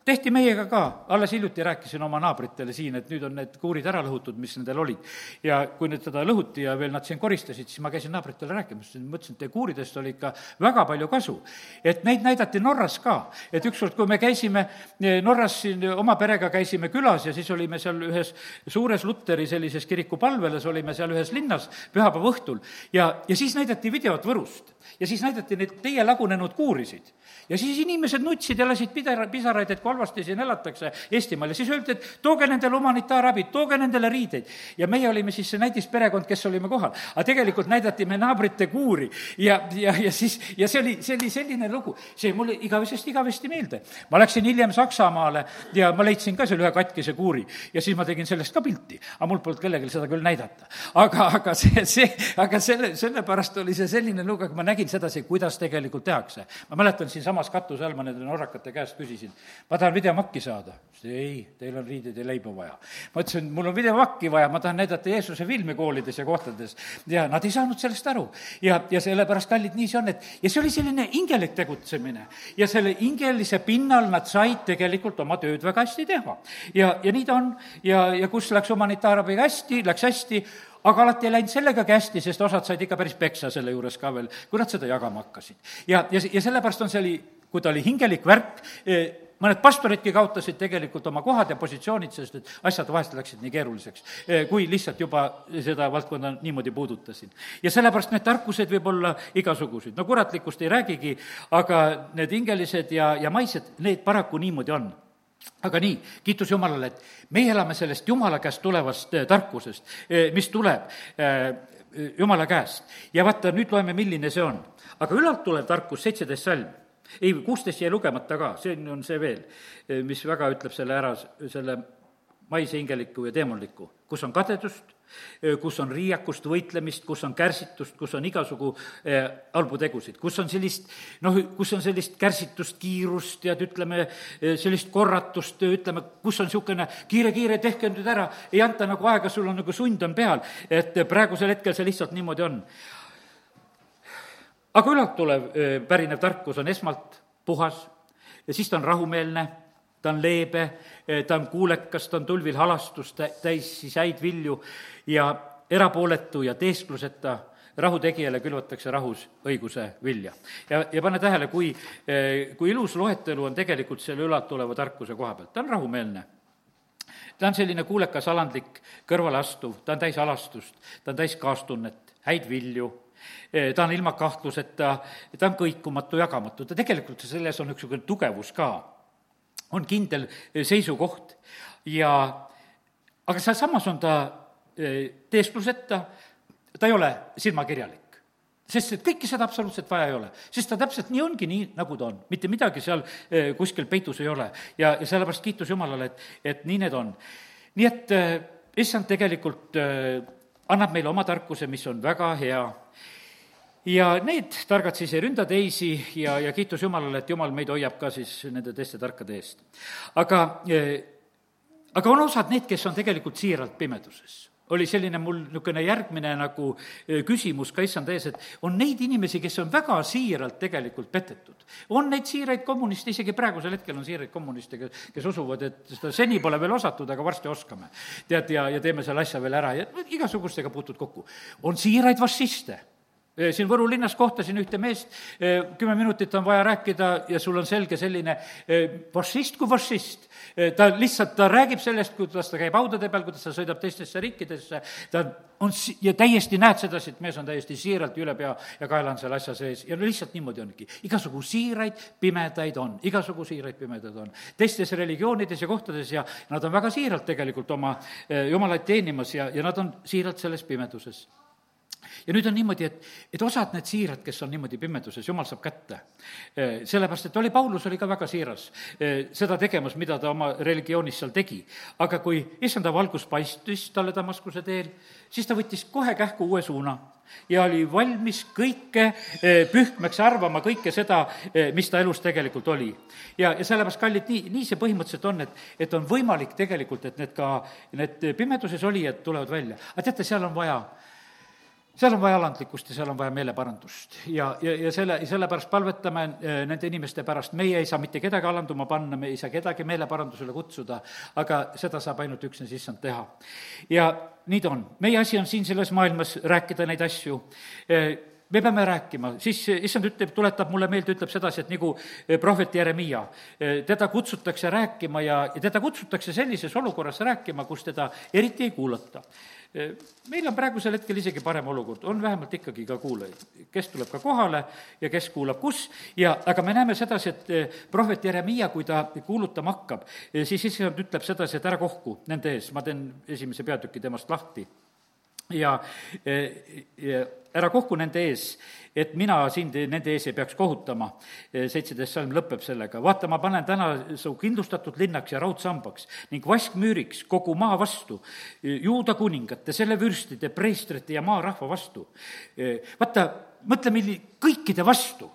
A: tehti meiega ka, alles hiljuti rääkisin oma naabritele siin, et nüüd on need kuurid ära lõhutud, mis nendel olid. ja kui nüüd seda lõhuti ja veel nad siin koristasid, siis ma käisin naabritele rääkimas, mõtlesin, et teie kuuridest oli ikka väga palju kasu. et neid näidati Norras ka, et ükskord, kui me käisime eh, Norras siin oma perega käisime külas ja siis olime seal ühes suures Luteri sellises kiriku palveles, olime seal ühes linnas pühapäeva õhtul ja, ja siis näidati videot Võrust ja siis näidati neid teie lagunenud kuurisid. ja siis inimesed nutsid ja lasid pidera, pisaraid, et kui halvasti siin elatakse Eestimaal ja siis öeldi, et tooge nendele humanitaarabi, tooge nendele riideid. ja meie olime siis see näidisperekond, kes olime kohal. aga tegelikult näidati me naabrite kuuri ja, ja, ja siis, ja see oli, see oli selline lugu, see mulle igavesest igavesti meelde. ma läksin hiljem Saksamaale ja ma leidsin ka seal ühe katkise kuuri ja siis ma tegin sellest ka pilti. aga mul polnud kellelegi seda küll näidata. aga, aga see, see, aga selle, sellepärast oli see selline lugu, et ma nägin sedasi, kuidas tegelikult tehakse. ma mäletan, siinsamas katuse all ma nende norrakate käest küsisin, ma tahan videomakki saada. ei, teil on riideid ja leiba vaja. ma ütlesin, mul on videomakki vaja, ma tahan näidata Jeesuse filmi koolides ja kohtades. ja nad ei saanud sellest aru. ja, ja sellepärast, kallid, nii see on, et ja see oli selline hingelik tegutsemine. ja selle hingelise pinnal nad said tegelikult oma tööd väga hästi teha. ja, ja nii ta on ja, ja kus läks humanitaarabiga hästi, läks hästi, aga alati ei läinud sellegagi hästi, sest osad said ikka päris peksa selle juures ka veel, kui nad seda jagama hakkasid. ja, ja, ja sellepärast on see oli, kui ta oli hingelik värk, e, mõned pastoridki kaotasid tegelikult oma kohad ja positsioonid, sest et asjad vahest läksid nii keeruliseks, e, kui lihtsalt juba seda valdkonda niimoodi puudutasin. ja sellepärast need tarkused võib olla igasugused, no kuratlikust ei räägigi, aga need hingelised ja, ja maised, need paraku niimoodi on aga nii, kiitus Jumalale, et meie elame sellest Jumala käest tulevast äh, tarkusest, äh, mis tuleb Jumala käest. ja vaata, nüüd loeme, milline see on. aga ülalt tulev tarkus, seitseteist salm, ei, kuusteist jäi lugemata ka, see on see veel, mis väga ütleb selle ära, selle maise hingeliku ja teemantliku, kus on kadedust, kus on riiakust, võitlemist, kus on kärsitust, kus on igasugu eh, halbu tegusid, kus on sellist noh, kus on sellist kärsitust, kiirust ja ütleme, sellist korratust, ütleme, kus on niisugune kiire-kiire, tehke nüüd ära, ei anta nagu aega, sul on nagu sund on peal, et praegusel hetkel see lihtsalt niimoodi on. Aga ülalt tulev pärinev tarkus on esmalt puhas ja siis ta on rahumeelne ta on leebe, ta on kuulekas, ta on tulvil halastust, täis siis häid vilju ja erapooletu ja teeskluseta rahutegijale külvatakse rahus õiguse vilja. ja, ja pane tähele, kui, kui ilus loetelu on tegelikult selle ülalt oleva tarkuse koha pealt, ta on rahumeelne ta on selline kuulekas, alandlik, kõrvaleastuv, ta on täis halastust, ta on täis kaastunnet, häid vilju, ta on ilma kahtluseta, ta on kõikumatu, jagamatu, ta tegelikult selles on niisugune tugevus ka. On kindel seisukoht. Ja aga sealsamas on ta teeskluseta, ta ei ole silmakirjalik. Sest et kõike seda absoluutselt vaja ei ole, sest ta täpselt nii ongi, nii nagu ta on, mitte midagi seal kuskil peitus ei ole. ja, ja sellepärast kiitus Jumalale, et, et nii need on. nii et issand tegelikult annab meile oma tarkuse, mis on väga hea ja need targad siis ei ründa teisi ja, ja kiitus Jumalale, et Jumal meid hoiab ka siis nende teiste tarkade eest. aga, eh, aga on osad need, kes on tegelikult siiralt pimeduses oli selline mul niisugune järgmine nagu eh, küsimus ka issanda ees, et on neid inimesi, kes on väga siiralt tegelikult petetud. on neid siiraid kommuniste, isegi praegusel hetkel on siiraid kommuniste, kes, kes usuvad, et seda seni pole veel osatud, aga varsti oskame. tead, ja, ja teeme selle asja veel ära ja igasugustega puutud kokku. on siiraid fašiste siin Võru linnas kohtasin ühte meest, kümme minutit on vaja rääkida ja sul on selge selline fašist kui fašist. ta lihtsalt, ta räägib sellest, kuidas ta käib haudade peal, kuidas ta sõidab teistesse riikidesse, ta on si-, ja täiesti näed sedasi, et mees on täiesti siiralt üle pea ja kaela on selle asja sees ja no lihtsalt niimoodi ongi. igasugu siiraid pimedaid on, igasugu siiraid pimedaid on. teistes religioonides ja kohtades ja nad on väga siiralt tegelikult oma jumalaid teenimas ja, ja nad on siiralt selles pimeduses ja nüüd on niimoodi, et, et osad need siirad, kes on niimoodi pimeduses, jumal saab kätte. sellepärast, et oli, Paulus oli ka väga siiras seda tegemas, mida ta oma religioonis seal tegi. aga kui issanda valgus paistis talle Damaskuse teel, siis ta võttis kohe kähku uue suuna ja oli valmis kõike pühkmeks arvama, kõike seda, mis ta elus tegelikult oli. ja, ja sellepärast, kallid, nii, nii see põhimõtteliselt on, et, et on võimalik tegelikult, et need ka, need pimeduses olijad tulevad välja. aga teate, seal on vaja seal on vaja alandlikkust ja seal on vaja meeleparandust. ja, ja, ja selle, sellepärast palvetame eh, nende inimeste pärast, meie ei saa mitte kedagi alanduma panna, me ei saa kedagi meeleparandusele kutsuda, aga seda saab ainult üksnes issand teha. ja nii ta on, meie asi on siin selles maailmas rääkida neid asju eh, me peame rääkima, siis issand ütleb, tuletab mulle meelde, ütleb sedasi, et nagu eh, prohvet Jeremiia, teda kutsutakse rääkima ja, ja teda kutsutakse sellises olukorras rääkima, kus teda eriti ei kuulata. Meil on praegusel hetkel isegi parem olukord, on vähemalt ikkagi ka kuulajaid, kes tuleb ka kohale ja kes kuulab kus. Ja, aga me näeme sedasi, et eh, prohvet Jeremiia, kui ta kuulutama hakkab, eh, siis issand ütleb sedasi, et ära kohku nende ees, ma teen esimese peatüki temast lahti ja, ja ära kohku nende ees, et mina sind nende ees ei peaks kohutama. seitseteist salm lõpeb sellega, vaata, ma panen täna su kindlustatud linnaks ja raudsambaks ning vaskmüüriks kogu maa vastu, juuda kuningate, selle vürstide, preestrite ja maarahva vastu. vaata, mõtle, milli-, kõikide vastu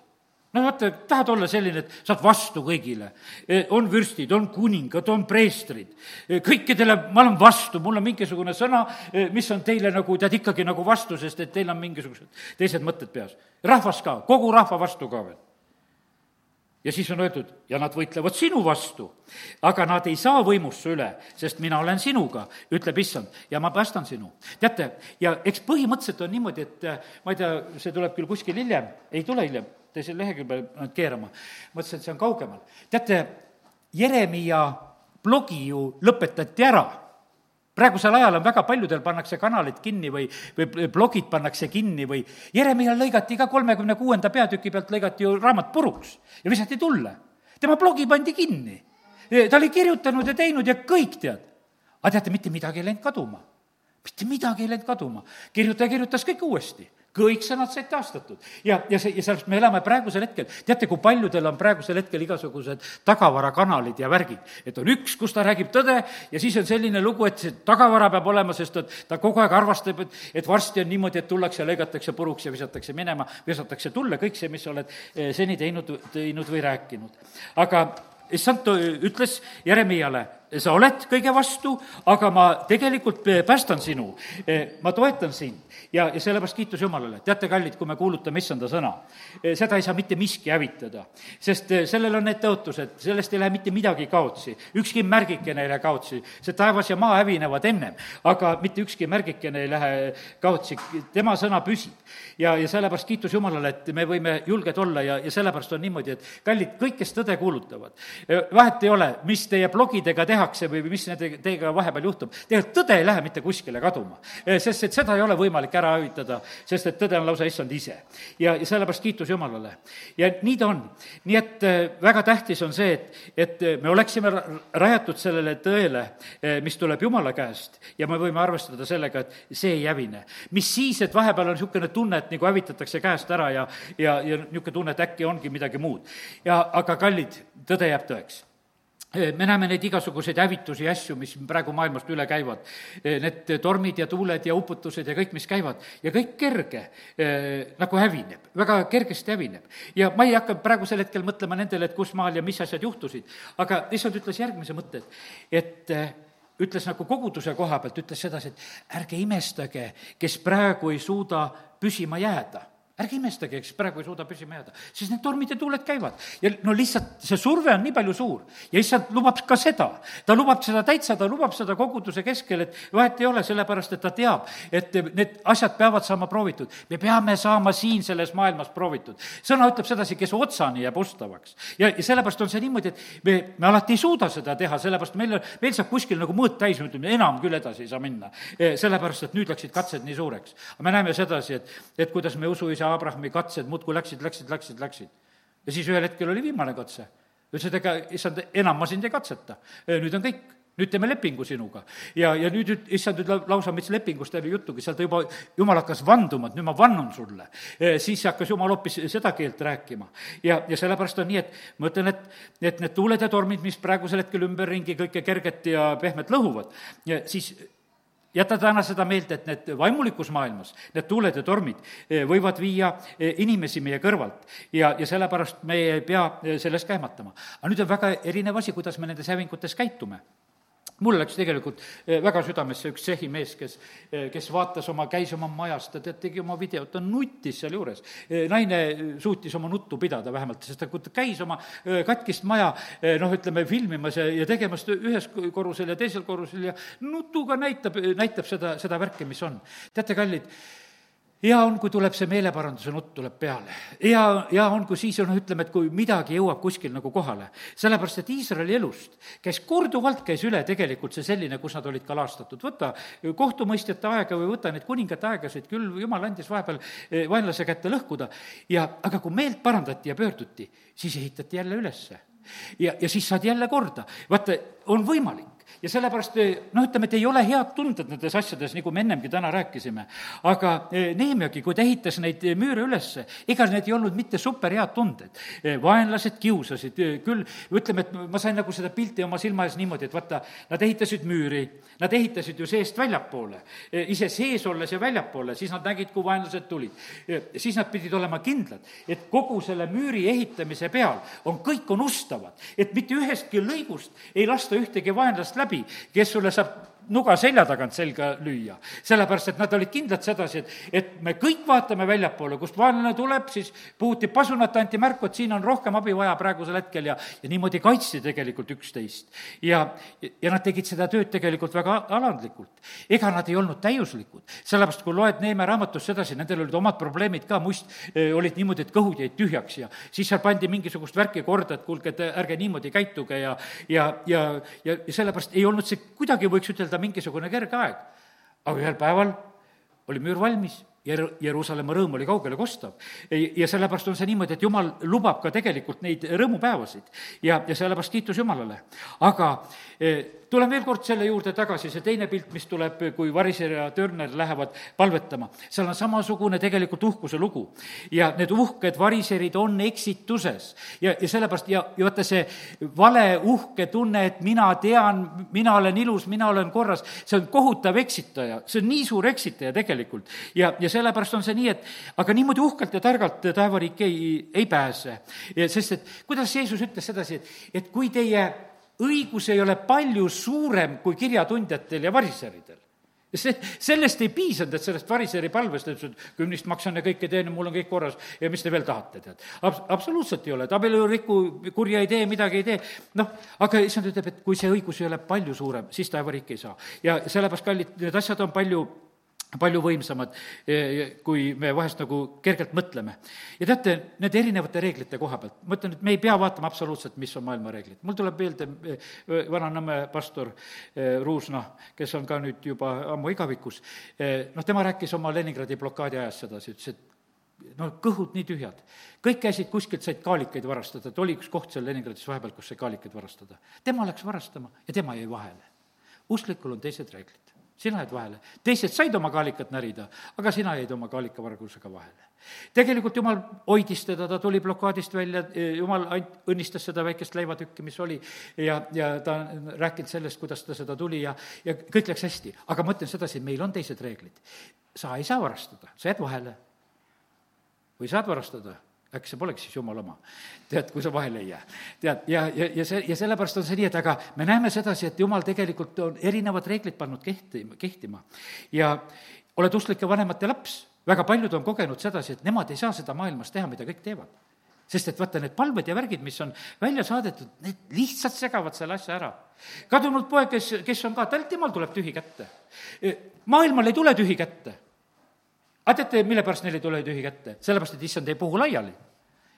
A: no vaata, tahad olla selline, et saad vastu kõigile. E, on vürstid, on kuningad, on preestrid, e, kõikidele ma olen vastu, mul on mingisugune sõna, e, mis on teile nagu, tead, ikkagi nagu vastu, sest et teil on mingisugused teised mõtted peas. rahvas ka, kogu rahva vastu ka veel ja siis on öeldud, ja nad võitlevad sinu vastu, aga nad ei saa võimust su üle, sest mina olen sinuga, ütleb issand, ja ma päästan sinu. teate, ja eks põhimõtteliselt on niimoodi, et ma ei tea, see tuleb küll kuskil hiljem, ei tule hiljem, teisel lehekülje peal pean keerama. mõtlesin, et see on kaugemal. teate, Jeremiia blogi ju lõpetati ära praegusel ajal on väga paljudel pannakse kanalid kinni või, või blogid pannakse kinni või Jeremial lõigati ka kolmekümne kuuenda peatüki pealt lõigati ju raamat puruks ja visati tulle. tema blogi pandi kinni. ta oli kirjutanud ja teinud ja kõik, tead. aga teate, mitte midagi ei läinud kaduma. mitte midagi ei läinud kaduma. kirjutaja kirjutas kõik uuesti kõik sõnad said taastatud. ja, ja see, ja sellepärast me elame praegusel hetkel, teate, kui paljudel on praegusel hetkel igasugused tagavarakanalid ja värgid. et on üks, kus ta räägib tõde ja siis on selline lugu, et see tagavara peab olema, sest et ta kogu aeg arvastab, et, et varsti on niimoodi, et tullakse ja lõigatakse puruks ja visatakse minema, visatakse tulle, kõik see, mis sa oled eh, seni teinud, teinud või rääkinud. aga issand ütles Jeremiale, sa oled kõige vastu, aga ma tegelikult päästan sinu, ma toetan sind. Ja, ja sellepärast kiitus Jumalale. teate, kallid, kui me kuulutame issanda sõna, seda ei saa mitte miski hävitada, sest sellel on need tõotused, sellest ei lähe mitte midagi kaotsi, ükski märgikene ei lähe kaotsi, see taevas ja maa hävinevad ennem, aga mitte ükski märgikene ei lähe kaotsi, tema sõna püsib. ja, ja sellepärast kiitus Jumalale, et me võime julged olla ja, ja sellepärast on niimoodi, et kallid, kõik, kes tõde kuulutavad, vahet ei ole, mis teie blogidega teha, tehakse või mis nende, teiega vahepeal juhtub. tegelikult tõde ei lähe mitte kuskile kaduma, eh, sest et seda ei ole võimalik ära hävitada, sest et tõde on lausa issand ise. ja, ja sellepärast kiitus Jumalale. ja nii ta on. nii et eh, väga tähtis on see, et, et eh, me oleksime rajatud sellele tõele, mis tuleb Jumala käest ja me võime arvestada sellega, et see ei hävine. mis siis, et vahepeal on niisugune tunne, et nagu hävitatakse käest ära ja, ja, ja niisugune tunne, et äkki ongi midagi muud. ja aga kallid, tõde jääb tõeks me näeme neid igasuguseid hävitusi ja asju, mis praegu maailmast üle käivad. Need tormid ja tuuled ja uputused ja kõik, mis käivad ja kõik kerge nagu hävineb, väga kergesti hävineb. ja ma ei hakka praegusel hetkel mõtlema nendele, et kus maal ja mis asjad juhtusid, aga lihtsalt ütles järgmise mõtte, et, ütles nagu koguduse koha pealt, ütles sedasi, et ärge imestage, kes praegu ei suuda püsima jääda ärge imestage, eks praegu ei suuda püsima jääda, siis need tormid ja tuuled käivad. ja no lihtsalt see surve on nii palju suur ja issand lubab ka seda. ta lubab seda täitsa, ta lubab seda koguduse keskel, et vahet ei ole, sellepärast et ta teab, et need asjad peavad saama proovitud. me peame saama siin selles maailmas proovitud. sõna ütleb sedasi, kes otsani jääb ustavaks. ja, ja sellepärast on see niimoodi, et me, me alati ei suuda seda teha, sellepärast meil on, meil saab kuskil nagu mõõt täis, ütleme, enam küll edasi ei saa minna. sellepärast, et nüüd läksid katsed nii suureks. me näeme sedasi, et, et kuidas me usuisa isa Abrahami katsed muudkui läksid, läksid, läksid, läksid. ja siis ühel hetkel oli viimane katse. ütles, et ega issand, enam ma sind ei katseta, nüüd on kõik nüüd teeme lepingu sinuga. ja, ja nüüd, issand ütleb lausa, mis lepingust oli juttugi, seal ta juba, jumal hakkas vanduma, et nüüd ma vannun sulle. siis hakkas jumal hoopis seda keelt rääkima. ja, ja sellepärast on nii, et ma ütlen, et, et need tuuled ja tormid, mis praegusel hetkel ümberringi kõike kerget ja pehmet lõhuvad, siis jäta täna seda meelde, et need vaimulikus maailmas, need tuuled ja tormid eh, võivad viia eh, inimesi meie kõrvalt ja, ja sellepärast me ei pea eh, sellest kähmatama. aga nüüd on väga erinev asi, kuidas me nendes hävingutes käitume mul läks tegelikult eh, väga südamesse üks Tšehhi mees, kes, eh, kes vaatas oma, käis oma majas, ta tead, tegi oma videot, ta nuttis sealjuures. Eh, naine suutis oma nuttu pidada vähemalt, sest ta, kui ta käis oma katkist maja noh, ütleme, filmimas ja, ja tegemas ühes korrusel ja teisel korrusel ja nutuga näitab, näitab seda, seda värki, mis on. teate, kallid, hea on, kui tuleb see meeleparanduse nutt tuleb peale. hea, hea on, kui siis on, ütleme, et kui midagi jõuab kuskil nagu kohale. sellepärast, et Iisraeli elust käis korduvalt, käis üle tegelikult see selline, kus nad olid kalastatud. võta kohtumõistjate aega või võta neid kuningate aegasid, küll jumal andis vahepeal eh, vaenlase kätte lõhkuda ja aga kui meelt parandati ja pöörduti, siis ehitati jälle ülesse ja, ja siis saadi jälle korda. vaata, on võimalik ja sellepärast noh, ütleme, et ei ole head tunded nendes asjades, nagu me ennemgi täna rääkisime. aga e, Neemiagi, kui ta ehitas neid müüre ülesse, ega need ei olnud mitte superhead tunded. Vaenlased kiusasid, küll ütleme, et ma sain nagu seda pilti oma silma ees niimoodi, et vaata, nad ehitasid müüri, nad ehitasid ju seest väljapoole, ise sees olles ja väljapoole, siis nad nägid, kui vaenlased tulid. siis nad pidid olema kindlad, et kogu selle müüri ehitamise peal on, kõik on ustavad, et mitte ühestki lõigust ei lasta ühtegi vaenlast läbi, läbi, kes sulle saab nuga selja tagant selga lüüa. sellepärast, et nad olid kindlad sedasi, et, et me kõik vaatame väljapoole, kust vaenlane tuleb, siis puhuti pasunat, anti märku, et siin on rohkem abi vaja praegusel hetkel ja, ja niimoodi kaitsti tegelikult üksteist. ja, ja nad tegid seda tööd tegelikult väga alandlikult. ega nad ei olnud täiuslikud, sellepärast kui loed Neeme raamatust sedasi, nendel olid omad probleemid ka, must eh, olid niimoodi, et kõhud jäid tühjaks ja siis seal pandi mingisugust värki korda, et kuulge, et ärge niimoodi käituge ja, ja, ja, ja, sellepärast ei olnud see kuidagi, võiks ütelda, öelda mingisugune kerge aeg. aga ühel päeval oli müür valmis Jer-, Jeruusalemma rõõm oli kaugele kostav. ja sellepärast on see niimoodi, et jumal lubab ka tegelikult neid rõõmupäevasid ja, ja sellepärast kiitus Jumalale. aga e, tulen veel kord selle juurde tagasi, see teine pilt, mis tuleb, kui Variser ja Törner lähevad palvetama, seal on samasugune tegelikult uhkuse lugu. ja need uhked variserid on eksituses ja, ja sellepärast ja, ja vaata see vale uhke tunne, et mina tean, mina olen ilus, mina olen korras, see on kohutav eksitaja, see on nii suur eksitaja tegelikult. ja, ja sellepärast on see nii, et aga niimoodi uhkelt ja targalt taevariiki ei, ei pääse. sest et kuidas Jeesus ütles sedasi, et, et kui teie õigus ei ole palju suurem kui kirjatundjatel ja variseridel. see, sellest ei piisanud, et sellest variseri palvest, ta ütles, et kümnist maksan ja kõike teen ja mul on kõik korras ja mis te veel tahate, tead. Abs-, absoluutselt ei ole, et abielu ei riku, kurja ei tee, midagi ei tee, noh, aga issand ütleb, et kui see õigus ei ole palju suurem, siis taevariik ei saa. ja sellepärast, kallid, need asjad on palju palju võimsamad, eh, kui me vahest nagu kergelt mõtleme. ja teate, nende erinevate reeglite koha pealt, ma ütlen, et me ei pea vaatama absoluutselt, mis on maailma reeglid. mul tuleb meelde eh, vana Nõmme pastor eh, Ruusna, kes on ka nüüd juba ammu igavikus, noh, tema rääkis oma Leningradi blokaadi ajast sedasi, ütles, et no kõhud nii tühjad. kõik käisid kuskilt, said kaalikaid varastada, et oli üks koht seal Leningradis vahepeal, kus sai kaalikaid varastada. tema läks varastama ja tema jäi vahele. usklikul on teised reeglid sina jäid vahele. teised said oma kaalikat närida, aga sina jäid oma kaalikavargusega vahele. tegelikult jumal hoidis teda, ta tuli blokaadist välja, jumal ant-, õnnistas seda väikest leivatükki, mis oli, ja, ja ta on rääkinud sellest, kuidas ta seda tuli ja, ja kõik läks hästi. aga ma ütlen sedasi, meil on teised reeglid. sa ei saa varastada, sa jääd vahele. või saad varastada äkki see polegi siis jumala oma. tead, kui sa vahele ei jää. tead, ja, ja, ja see, ja sellepärast on see nii, et aga me näeme sedasi, et jumal tegelikult on erinevad reeglid pannud kehti, kehtima. ja oled usklike vanemate laps, väga paljud on kogenud sedasi, et nemad ei saa seda maailmas teha, mida kõik teevad sest et vaata, need palved ja värgid, mis on välja saadetud, need lihtsalt segavad selle asja ära. kadunud poeg, kes, kes on ka, tal, temal tuleb tühi kätte. maailmal ei tule tühi kätte aga teate, mille pärast neil ei tule tühi kätte? sellepärast, et issand ei puhu laiali.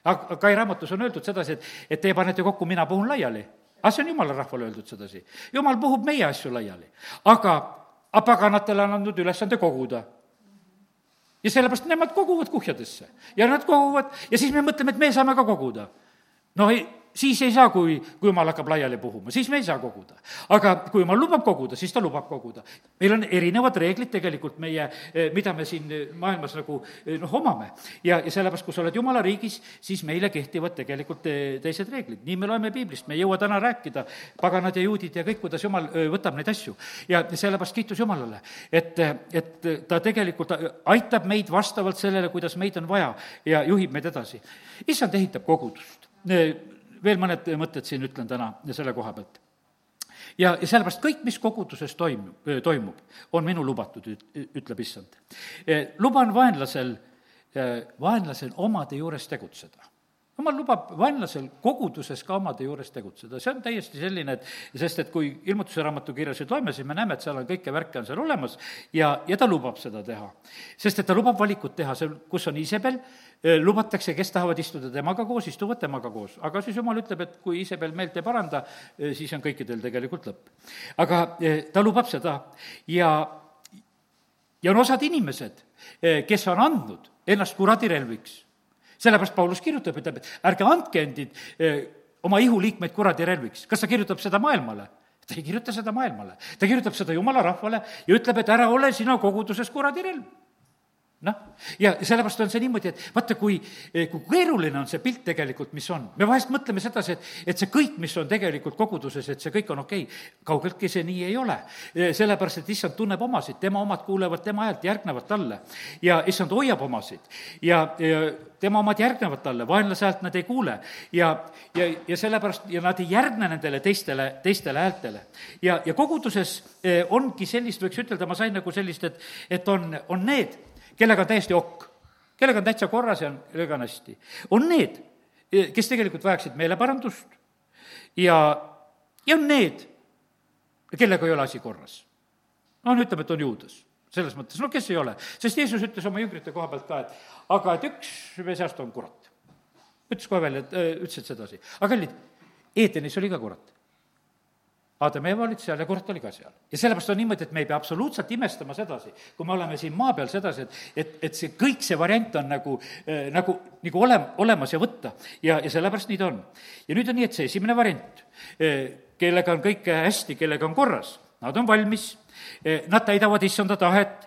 A: aga Kai raamatus on öeldud sedasi, et, et teie panete kokku, mina puhun laiali. aga see on jumala rahvale öeldud sedasi. jumal puhub meie asju laiali. aga, aga paganatele on andnud ülesande koguda ja sellepärast nemad koguvad kuhjadesse ja nad koguvad ja siis me mõtleme, et me saame ka koguda. no ei, siis ei saa, kui, kui jumal hakkab laiali puhuma, siis me ei saa koguda. aga kui jumal lubab koguda, siis ta lubab koguda. meil on erinevad reeglid tegelikult meie, eh, mida me siin eh, maailmas nagu eh, noh, omame. ja, ja sellepärast, kui sa oled jumala riigis, siis meile kehtivad tegelikult teised reeglid. nii me loeme piiblist, me ei jõua täna rääkida, paganad ja juudid ja kõik, kuidas jumal võtab neid asju. ja sellepärast kiitus Jumalale, et, et ta tegelikult aitab meid vastavalt sellele, kuidas meid on vaja ja juhib meid edasi. issand ehitab kogudust veel mõned mõtted siin ütlen täna selle koha pealt. ja, ja sellepärast kõik, mis koguduses toimub, toimub, on minu lubatud, ütleb issand. luban vaenlasel, vaenlasel omade juures tegutseda jumal lubab vaenlasel koguduses ka omade juures tegutseda, see on täiesti selline, et sest et kui ilmutuse raamatu kirjasid loeme, siis me näeme, et seal on kõike värke on seal olemas ja, ja ta lubab seda teha. sest et ta lubab valikut teha, seal, kus on Iisabel, lubatakse, kes tahavad istuda temaga koos, istuvad temaga koos. aga siis jumal ütleb, et kui Iisabel meelt ei paranda, siis on kõikidel tegelikult lõpp. aga ta lubab seda ja, ja on osad inimesed, kes on andnud ennast kuradirelviks sellepärast Paulus kirjutab, ütleb, et ärge andke endid eh, oma ihuliikmeid kuradi relviks. kas ta kirjutab seda maailmale? ta ei kirjuta seda maailmale, ta kirjutab seda jumala rahvale ja ütleb, et ära ole sina koguduses kuradi relv noh, ja sellepärast on see niimoodi, et vaata, kui, kui keeruline on see pilt tegelikult, mis on. me vahest mõtleme sedasi, et, et see kõik, mis on tegelikult koguduses, et see kõik on okei okay.. kaugeltki see nii ei ole. sellepärast, et issand tunneb omasid, tema omad kuulevad tema häält, järgnevad talle. ja issand hoiab omasid ja, ja tema omad järgnevad talle, vaenlase häält nad ei kuule. ja, ja, ja sellepärast, ja nad ei järgne nendele teistele, teistele häältele. ja, ja koguduses eh, ongi sellist, võiks ütelda, ma sain nagu sellist, et, et on, on need, kellega on täiesti okk, kellega on täitsa korras ja kellega on hästi. on need, kes tegelikult vajaksid meeleparandust ja, ja on need, kellega ei ole asi korras. noh, ütleme, et on juudas selles mõttes, no kes ei ole, sest Jeesus ütles oma jüngrite koha pealt ka, et aga et üks meie seast on kurat. ütles kohe välja, et ütles, et sedasi, aga kallid, Eedenis oli ka kurat. Aadam ja Eva olid seal ja kurat oli ka seal. ja sellepärast on niimoodi, et me ei pea absoluutselt imestama sedasi, kui me oleme siin maa peal sedasi, et, et, et see kõik, see variant on nagu äh,, nagu, nagu ole, olemas ja võtta. ja, ja sellepärast nii ta on. ja nüüd on nii, et see esimene variant äh,, kellega on kõik hästi, kellega on korras, nad on valmis äh,, nad täidavad issanda tahet,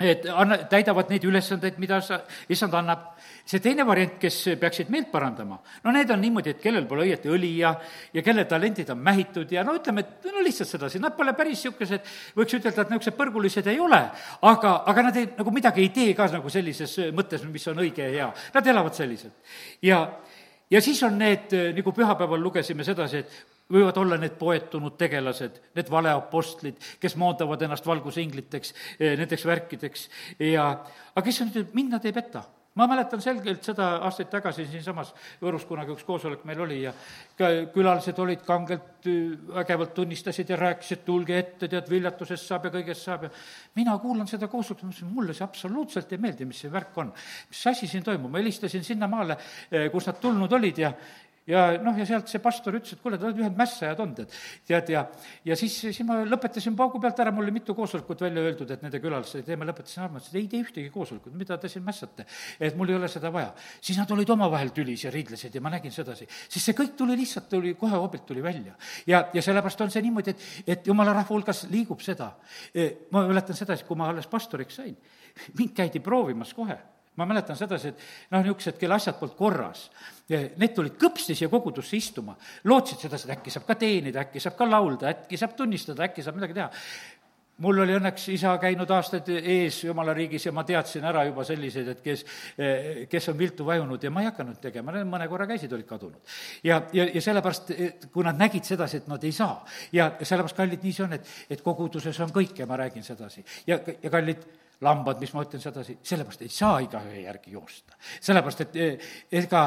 A: et anna, täidavad neid ülesandeid, mida sa, issand annab. see teine variant, kes peaksid meelt parandama, no need on niimoodi, et kellel pole õieti õli ja, ja kelle talendid on mähitud ja no ütleme, et no lihtsalt sedasi, nad pole päris niisugused, võiks ütelda, et niisugused põrgulised ei ole, aga, aga nad ei, nagu midagi ei tee ka nagu sellises mõttes, mis on õige ja hea. Nad elavad selliselt. ja, ja siis on need, nagu pühapäeval lugesime sedasi, et võivad olla need poetunud tegelased, need valeapostlid, kes moodavad ennast valgusingliteks, eh, nendeks värkideks. Ja aga kes on, mind nad ei peta ma mäletan selgelt seda aastaid tagasi siinsamas Võrus kunagi üks koosolek meil oli ja ka külalised olid kangelt eh, vägevalt tunnistasid ja rääkisid, tulge ette, tead, viljatusest saab ja kõigest saab ja mina kuulan seda koosolekut, mõtlesin, mulle see absoluutselt ei meeldi, mis see värk on. mis asi siin toimub, ma helistasin sinnamaale, eh, kus nad tulnud olid ja ja noh, ja sealt see pastor ütles, et kuule, te olete ühed mässajad olnud, et tead, ja ja siis, siis ma lõpetasin paugu pealt ära, mul oli mitu koosolekut välja öeldud, et nende külalistele teeme, lõpetasin ma ütlesin, ei tee ühtegi koosolekut, mida te siin mässate. et mul ei ole seda vaja. siis nad olid omavahel tülis ja riidlesid ja ma nägin sedasi. siis see kõik tuli lihtsalt, tuli kohe hoobilt tuli välja. ja, ja sellepärast on see niimoodi, et, et jumala rahva hulgas liigub seda. E, ma mäletan sedasi, kui ma alles pastoriks sain, mind käidi proovimas kohe ma mäletan sedasi, et noh, niisugused, kelle asjad polnud korras, need tulid kõpsti siia kogudusse istuma, lootsid sedasi, et äkki saab ka teenida, äkki saab ka laulda, äkki saab tunnistada, äkki saab midagi teha mul oli õnneks isa käinud aastaid ees jumala riigis ja ma teadsin ära juba selliseid, et kes, kes on viltu vajunud ja ma ei hakanud tegema, need mõne korra käisid, olid kadunud. ja, ja, ja sellepärast, kui nad nägid sedasi, et nad ei saa ja sellepärast, kallid, nii see on, et, et koguduses on kõik ja ma räägin sedasi. ja, ja kallid, lambad, mis ma ütlen sedasi, sellepärast ei saa igaühe järgi joosta. sellepärast, et eh, ega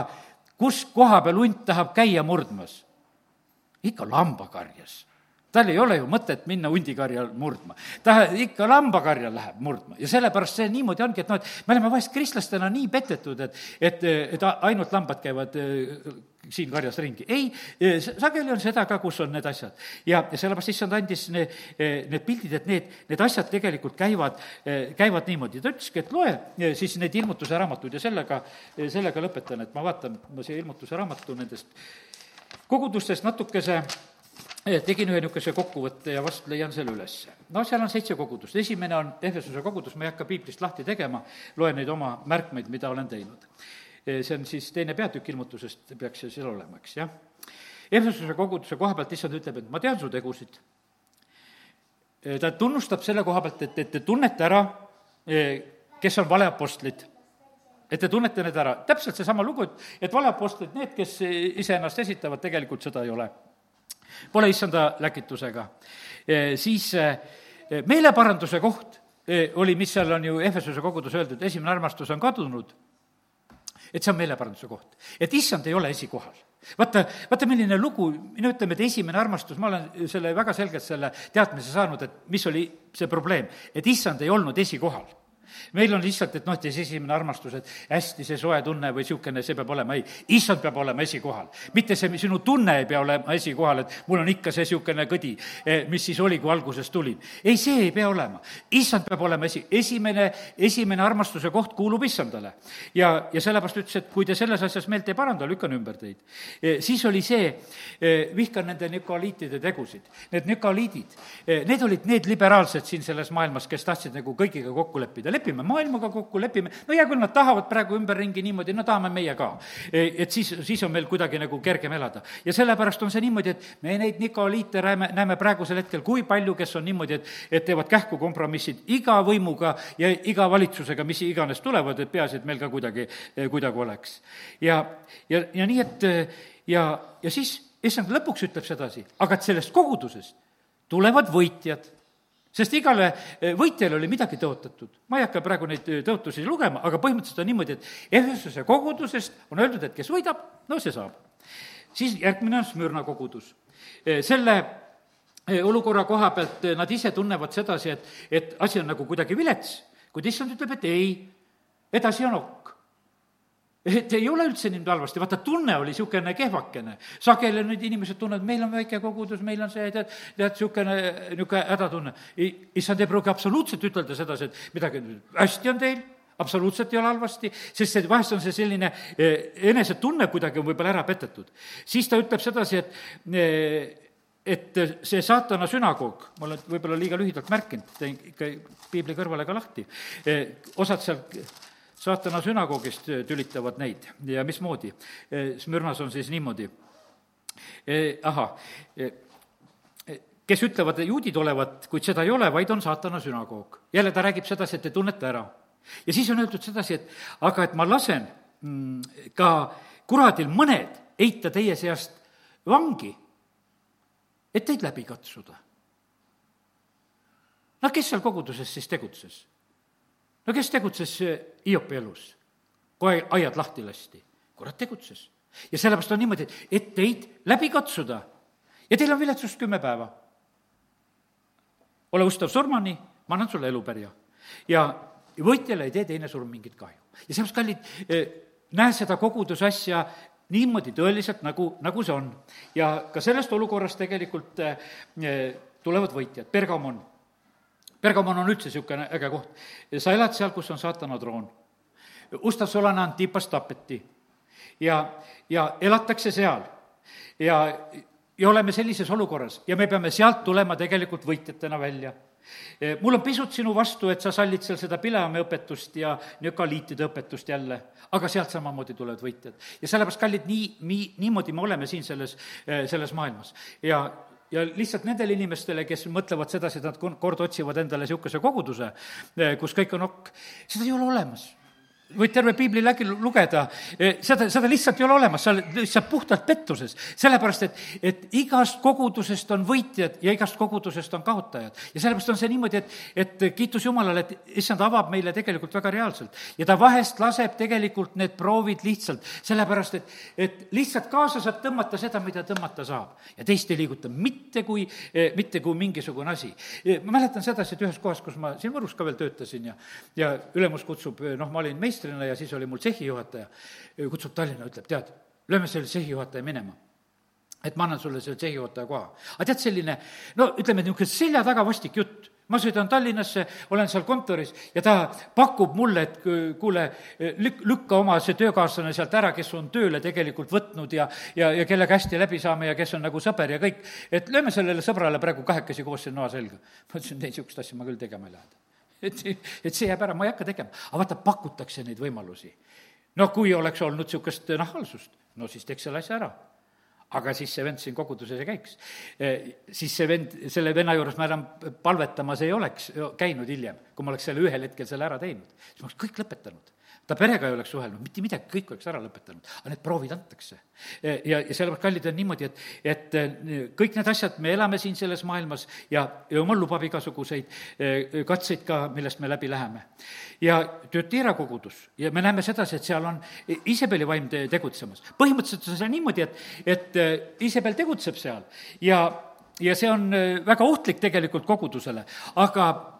A: kus koha peal hunt tahab käia murdmas? ikka lambakarjas tal ei ole ju mõtet minna hundikarjal murdma. ta ikka lambakarjal läheb murdma ja sellepärast see niimoodi ongi, et noh, et me oleme vahest kristlastena nii petetud, et, et, et ainult lambad käivad eh, siin karjas ringi. ei, eh, sageli on seda ka, kus on need asjad. ja, ja sellepärast issand andis need, eh, need pildid, et need, need asjad tegelikult käivad, käivad niimoodi. ta ütleski, et loe siis neid ilmutuse raamatuid ja sellega, sellega lõpetan, et ma vaatan, ma siia ilmutuse raamatu nendest kogudustest natukese tegin ühe niisuguse kokkuvõtte ja vast leian selle üles. no seal on seitse kogudust, esimene on Ehesuse kogudus, ma ei hakka piiblist lahti tegema, loen neid oma märkmeid, mida olen teinud. see on siis teine peatükk ilmutusest, peaks see seal olema, eks jah. Ehesuse koguduse koha pealt issand ütleb, et ma tean su tegusid. ta tunnustab selle koha pealt, et, et te tunnete ära, kes on valeapostlid et te tunnete need ära, täpselt seesama lugu, et, et valeapostlid, need, kes iseennast esitavad, tegelikult seda ei ole pole issanda läkitusega. siis meeleparanduse koht oli, mis seal on ju Ehvesuse kogudus öeldud, esimene armastus on kadunud, et see on meeleparanduse koht. et issand ei ole esikohal. vaata, vaata, milline lugu, minu ütleme, et esimene armastus, ma olen selle väga selgelt selle teadmise saanud, et mis oli see probleem, et issand ei olnud esikohal meil on lihtsalt, et noh, et siis esimene armastus, et hästi see soe tunne või niisugune, see peab olema, ei, issand peab olema esikohal. mitte see, sinu tunne ei pea olema esikohal, et mul on ikka see niisugune kõdi, eh, mis siis oli, kui alguses tulin. ei, see ei pea olema. issand peab olema esi, esimene, esimene armastuse koht kuulub issandale. ja, ja sellepärast ütles, et kui te selles asjas meelt ei paranda, lükkan ümber teid. Eh, siis oli see, eh, vihkan nende nükoliitide tegusid. Need nükoliidid, need olid need liberaalsed siin selles maailmas, kes tahtsid nagu kõigiga kokku leppida, lepime maailmaga kokku, lepime, no hea küll, nad tahavad praegu ümberringi niimoodi, no tahame meie ka. E, et siis, siis on meil kuidagi nagu kergem elada. ja sellepärast on see niimoodi, et me neid nikoliite näeme, näeme praegusel hetkel, kui palju, kes on niimoodi, et, et teevad kähku kompromissid iga võimuga ja iga valitsusega, mis iganes tulevad, et peaasi, et meil ka kuidagi, kuidagi oleks. ja, ja, ja nii, et ja, ja siis issand lõpuks ütleb sedasi, aga et sellest kogudusest tulevad võitjad sest igale eh, võitjale oli midagi tõotatud. ma ei hakka praegu neid eh, tõotusi lugema, aga põhimõtteliselt on niimoodi, et Efesuse kogudusest on öeldud, et kes võidab, no see saab. siis järgmine on Smürna kogudus. Eh, selle olukorra koha pealt nad ise tunnevad sedasi, et, et asi on nagu kuidagi vilets, kuid issand ütleb, et ei, edasi on ok et ei ole üldse niimoodi halvasti, vaata, tunne oli niisugune kehvakene. sageli nüüd inimesed tunnevad, meil on väike kogudus, meil on see, tead, tead, niisugune, niisugune hädatunne. issand ei pruugi absoluutselt ütelda sedasi, et midagi hästi on teil absoluutselt ei ole halvasti, sest see, vahest on see selline eh, enesetunne kuidagi on võib-olla ära petetud. siis ta ütleb sedasi, et eh, et see saatana sünagoog, ma olen võib-olla liiga lühidalt märkinud, teen ikka piibli kõrvale ka lahti, eh, osad seal saatana sünagoogist tülitavad neid ja mismoodi. Smürnas on siis niimoodi, ahah, kes ütlevad, juudid olevat, kuid seda ei ole, vaid on saatana sünagoog. jälle ta räägib sedasi, et te tunnete ära ja siis on öeldud sedasi, et aga et ma lasen mm, ka kuradil mõned heita teie seast vangi, et teid läbi katsuda. no kes seal koguduses siis tegutses? No kes tegutses Hiopi elus, kui aiad lahti lasti? kurat tegutses. ja sellepärast on niimoodi, et teid läbi katsuda ja teil on viletsust kümme päeva. ole ustav surmani, ma annan sulle elupärja. ja ja võitjale ei tee teine surm mingit kahju. ja sellepärast, kallid, eh, näe seda koguduse asja niimoodi tõeliselt, nagu, nagu see on. ja ka sellest olukorrast tegelikult eh, tulevad võitjad, Bergamon. Bergamon on üldse niisugune äge koht. sa elad seal, kus on saatana troon. Ustav Solana Antipas tapeti ja, ja elatakse seal ja, ja oleme sellises olukorras ja me peame sealt tulema tegelikult võitjatena välja Eh, mul on pisut sinu vastu, et sa sallid seal seda Pileami õpetust ja nökaliitide õpetust jälle, aga sealt samamoodi tulevad võitjad. ja sellepärast, kallid, nii, nii, niimoodi me oleme siin selles, eh, selles maailmas. ja, ja lihtsalt nendele inimestele, kes mõtlevad sedasi, et nad kord otsivad endale niisuguse koguduse, eh, kus kõik on okk, seda ei ole olemas võid terve piibli läbi lugeda, eh, seda, seda lihtsalt ei ole olemas, sa oled lihtsalt puhtalt pettuses. sellepärast, et, et igast kogudusest on võitjad ja igast kogudusest on kaotajad. ja sellepärast on see niimoodi, et, et kiitus Jumalale, et issand avab meile tegelikult väga reaalselt. ja ta vahest laseb tegelikult need proovid lihtsalt, sellepärast et, et lihtsalt kaasa saab tõmmata seda, mida tõmmata saab. ja teist ei liiguta mitte kui, eh, mitte kui mingisugune asi. Eh, ma mäletan sedasi, et ühes kohas, kus ma siin Võrus ka veel töötasin ja, ja ülemus kutsub, noh, ma olin meister, meistrina ja siis oli mul tsehhijuhataja, kutsub Tallinna, ütleb, tead, lööme selle tsehhijuhataja minema et ma annan sulle selle tsehhijuhataja koha. aga tead, selline no ütleme, niisugune selja taga vastik jutt. ma sõidan Tallinnasse, olen seal kontoris ja ta pakub mulle, et kuule, lük-, lükka oma see töökaaslane sealt ära, kes on tööle tegelikult võtnud ja, ja, ja kellega hästi läbi saame ja kes on nagu sõber ja kõik, et lööme sellele sõbrale praegu kahekesi koos siin noa selga. ma ütlesin, ei, niisugust asja ma küll tegema ei lähe et, et see jääb ära, ma ei hakka tegema. aga vaata, pakutakse neid võimalusi. no kui oleks olnud niisugust nahaalsust, no siis teeks selle asja ära aga siis see vend siin koguduses ei käiks. E, siis see vend, selle venna juures ma enam palvetamas ei oleks käinud hiljem, kui ma oleks selle ühel hetkel selle ära teinud. siis ma oleks kõik lõpetanud ta perega ei oleks suhelnud, mitte midagi, kõik oleks ära lõpetanud, aga need proovid antakse. ja, ja sellepärast, kallid, on niimoodi, et, et kõik need asjad, me elame siin selles maailmas ja jumal lubab igasuguseid eh, katseid ka, millest me läbi läheme. ja Türtira kogudus ja me näeme sedasi, et seal on Iisabeli vaim tegutsemas. põhimõtteliselt on see niimoodi, et, et eh, Iisabel tegutseb seal ja ja see on eh, väga ohtlik tegelikult kogudusele, aga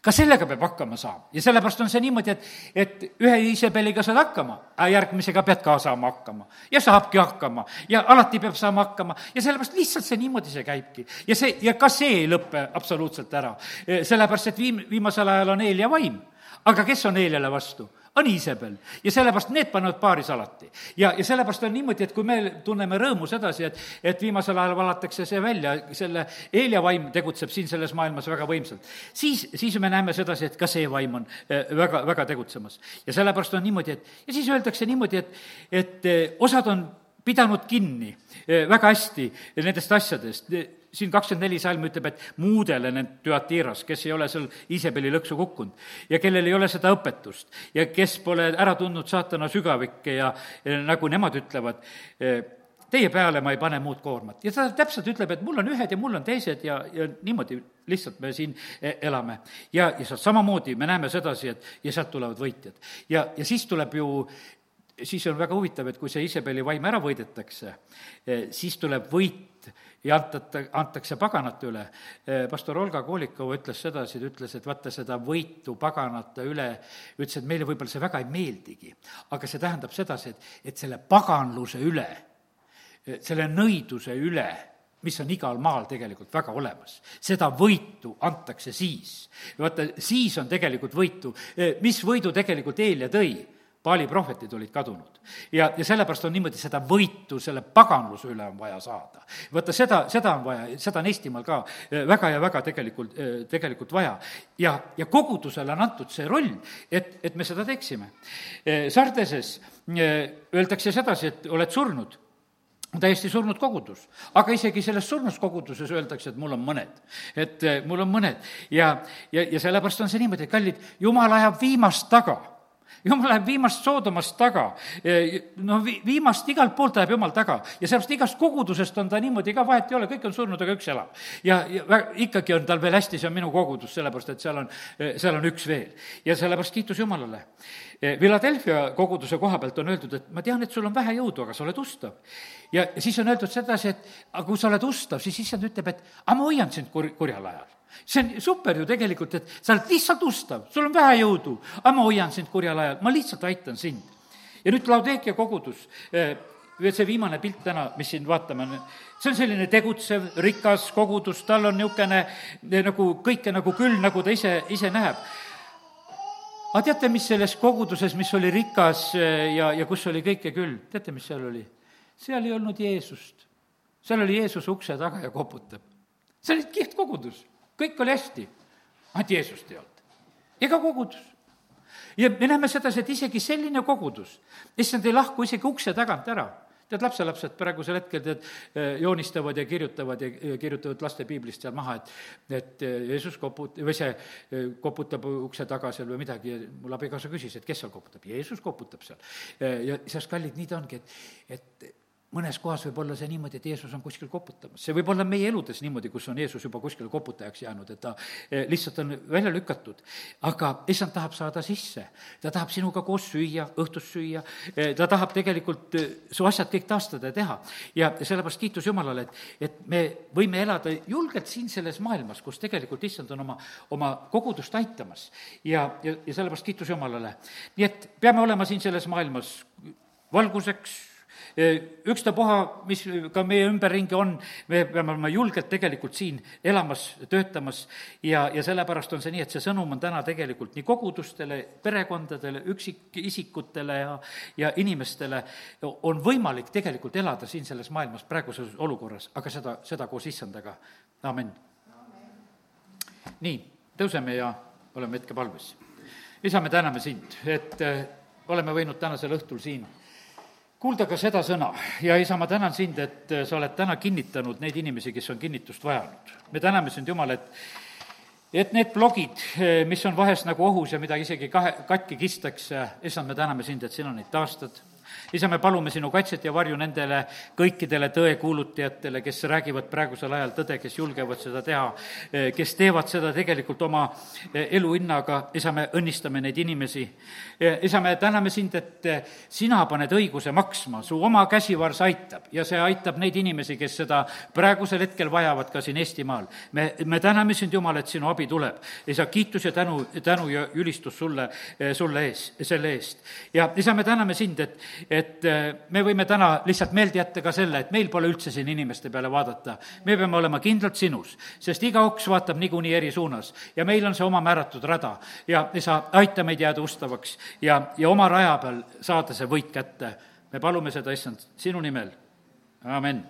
A: ka sellega peab hakkama saama ja sellepärast on see niimoodi, et, et ühe Iisabeliga saad hakkama, aga järgmisega pead ka saama hakkama. ja saabki hakkama ja alati peab saama hakkama ja sellepärast lihtsalt see niimoodi see käibki. ja see, ja ka see ei lõpe absoluutselt ära. sellepärast, et viim-, viimasel ajal on eel ja vaim. aga kes on eeljale vastu? On Iisabel ja sellepärast need panevad paaris alati. ja, ja sellepärast on niimoodi, et kui me tunneme rõõmu sedasi, et, et viimasel ajal valatakse see välja, selle Eelia vaim tegutseb siin selles maailmas väga võimsalt, siis, siis me näeme sedasi, et ka see vaim on eh, väga, väga tegutsemas. ja sellepärast on niimoodi, et ja siis öeldakse niimoodi, et, et eh, osad on pidanud kinni eh, väga hästi nendest asjadest siin kakskümmend neli salm ütleb, et muudele need Tüatiras, kes ei ole seal Iisabeli lõksu kukkunud ja kellel ei ole seda õpetust ja kes pole ära tundnud saatana sügavikke ja, ja nagu nemad ütlevad, teie peale ma ei pane muud koormat. ja ta täpselt ütleb, et mul on ühed ja mul on teised ja, ja niimoodi lihtsalt me siin eh, elame. ja, ja sealt samamoodi me näeme sedasi, et ja sealt tulevad võitjad. ja, ja siis tuleb ju siis on väga huvitav, et kui see Iisabeli vaim ära võidetakse, eh, siis tuleb võit ja antata, antakse paganate üle. pastor Olga Koolikova ütles sedasi, ta ütles, et vaata seda võitu paganate üle, ütles, et meile võib-olla see väga ei meeldigi, aga see tähendab sedasi, et, et selle paganluse üle, selle nõiduse üle, mis on igal maal tegelikult väga olemas. seda võitu antakse siis. vaata, siis on tegelikult võitu, mis võidu tegelikult Eelia tõi Paali prohvetid olid kadunud. ja, ja sellepärast on niimoodi, seda võitu selle paganluse üle on vaja saada. vaata, seda, seda on vaja, seda on Eestimaal ka eh, väga ja väga tegelikult, eh, tegelikult vaja. ja, ja kogudusele on antud see roll, et, et me seda teeksime. Eh, Sardeses öeldakse sedasi, et oled surnud täiesti surnud kogudus. aga isegi selles surnud koguduses öeldakse, et mul on mõned. et mul on mõned ja, ja, ja sellepärast on see niimoodi, et kallid, jumal ajab viimast taga jumal läheb viimast Soodomast taga. no vi-, viimast igalt poolt läheb jumal taga ja sellepärast igast kogudusest on ta niimoodi ka, vahet ei ole, kõik on surnud, aga üks elab. ja, ja vä-, ikkagi on tal veel hästi, see on minu kogudus, sellepärast et seal on, seal on üks veel. ja sellepärast kiitus Jumalale. Philadelphia koguduse koha pealt on öeldud, et ma tean, et sul on vähe jõudu, aga sa oled ustav. ja siis on öeldud sedasi, et aga kui sa oled ustav, siis issand ütleb, et aga ma hoian sind kur-, kurjal ajal see on super ju tegelikult, et sa oled lihtsalt ustav, sul on vähe jõudu, aga ma hoian sind kurjal ajal, ma lihtsalt aitan sind. ja nüüd Laudekia kogudus, eh, see viimane pilt täna, mis siin vaatame, see on selline tegutsev, rikas kogudus, tal on niisugune eh, nagu kõike nagu küll, nagu ta ise, ise näeb. aga teate, mis selles koguduses, mis oli rikas eh, ja, ja kus oli kõike küll, teate, mis seal oli? seal ei olnud Jeesust. seal oli Jeesus ukse taga ja koputab. see oli kihvt kogudus kõik oli hästi, ainult Jeesust ei olnud. ega kogudus. ja me näeme sedasi, et isegi selline kogudus, issand ei lahku isegi ukse tagant ära tead, lapselapsed praegusel hetkel tead, joonistavad ja kirjutavad ja kirjutavad laste piiblist seal maha, et et Jeesus koput-, või see koputab ukse taga seal või midagi ja mul abikaasa küsis, et kes seal koputab, Jeesus koputab seal. ja siis, kallid, nii ta ongi, et, et mõnes kohas võib olla see niimoodi, et Jeesus on kuskil koputamas, see võib olla meie eludes niimoodi, kus on Jeesus juba kuskile koputajaks jäänud, et ta eh, lihtsalt on välja lükatud. aga issand tahab saada sisse, ta tahab sinuga koos süüa, õhtust süüa, eh, ta tahab tegelikult eh, su asjad kõik taastada ja teha. ja sellepärast kiitus Jumalale, et, et me võime elada julgelt siin selles maailmas, kus tegelikult issand on oma, oma kogudust aitamas. ja, ja, ja sellepärast kiitus Jumalale. nii et peame olema siin selles maailmas valguseks, ükstapuha, mis ka meie ümberringi on, me peame olema julgelt tegelikult siin elamas, töötamas ja, ja sellepärast on see nii, et see sõnum on täna tegelikult nii kogudustele, perekondadele, üksikisikutele ja, ja inimestele on võimalik tegelikult elada siin selles maailmas praeguses olukorras, aga seda, seda koos issandaga, amin. nii, tõuseme ja oleme hetke palves. isa, me täname sind, et oleme võinud tänasel õhtul siin kuulda ka seda sõna ja isa, ma tänan sind, et sa oled täna kinnitanud neid inimesi, kes on kinnitust vajanud. me täname sind, Jumal, et et need blogid, mis on vahest nagu ohus ja mida isegi kahe, katki kistakse, issand, me täname sind, et sina neid taastad isa, me palume sinu kaitset ja varju nendele kõikidele tõekuulutajatele, kes räägivad praegusel ajal tõde, kes julgevad seda teha, kes teevad seda tegelikult oma elu hinnaga, isa, me õnnistame neid inimesi. isa, me täname sind, et sina paned õiguse maksma, su oma käsivarс aitab ja see aitab neid inimesi, kes seda praegusel hetkel vajavad ka siin Eestimaal. me, me täname sind, Jumal, et sinu abi tuleb. isa, kiitus ja tänu, tänu ja ülistus sulle, sulle ees, selle eest. ja isa, me täname sind, et, et äh, me võime täna lihtsalt meelde jätta ka selle, et meil pole üldse siin inimeste peale vaadata. me peame olema kindlalt sinus, sest iga oks vaatab niikuinii eri suunas ja meil on see oma määratud rada ja isa, aita meid jääda ustavaks ja, ja oma raja peal saada see võit kätte. me palume seda, issand, sinu nimel, amin.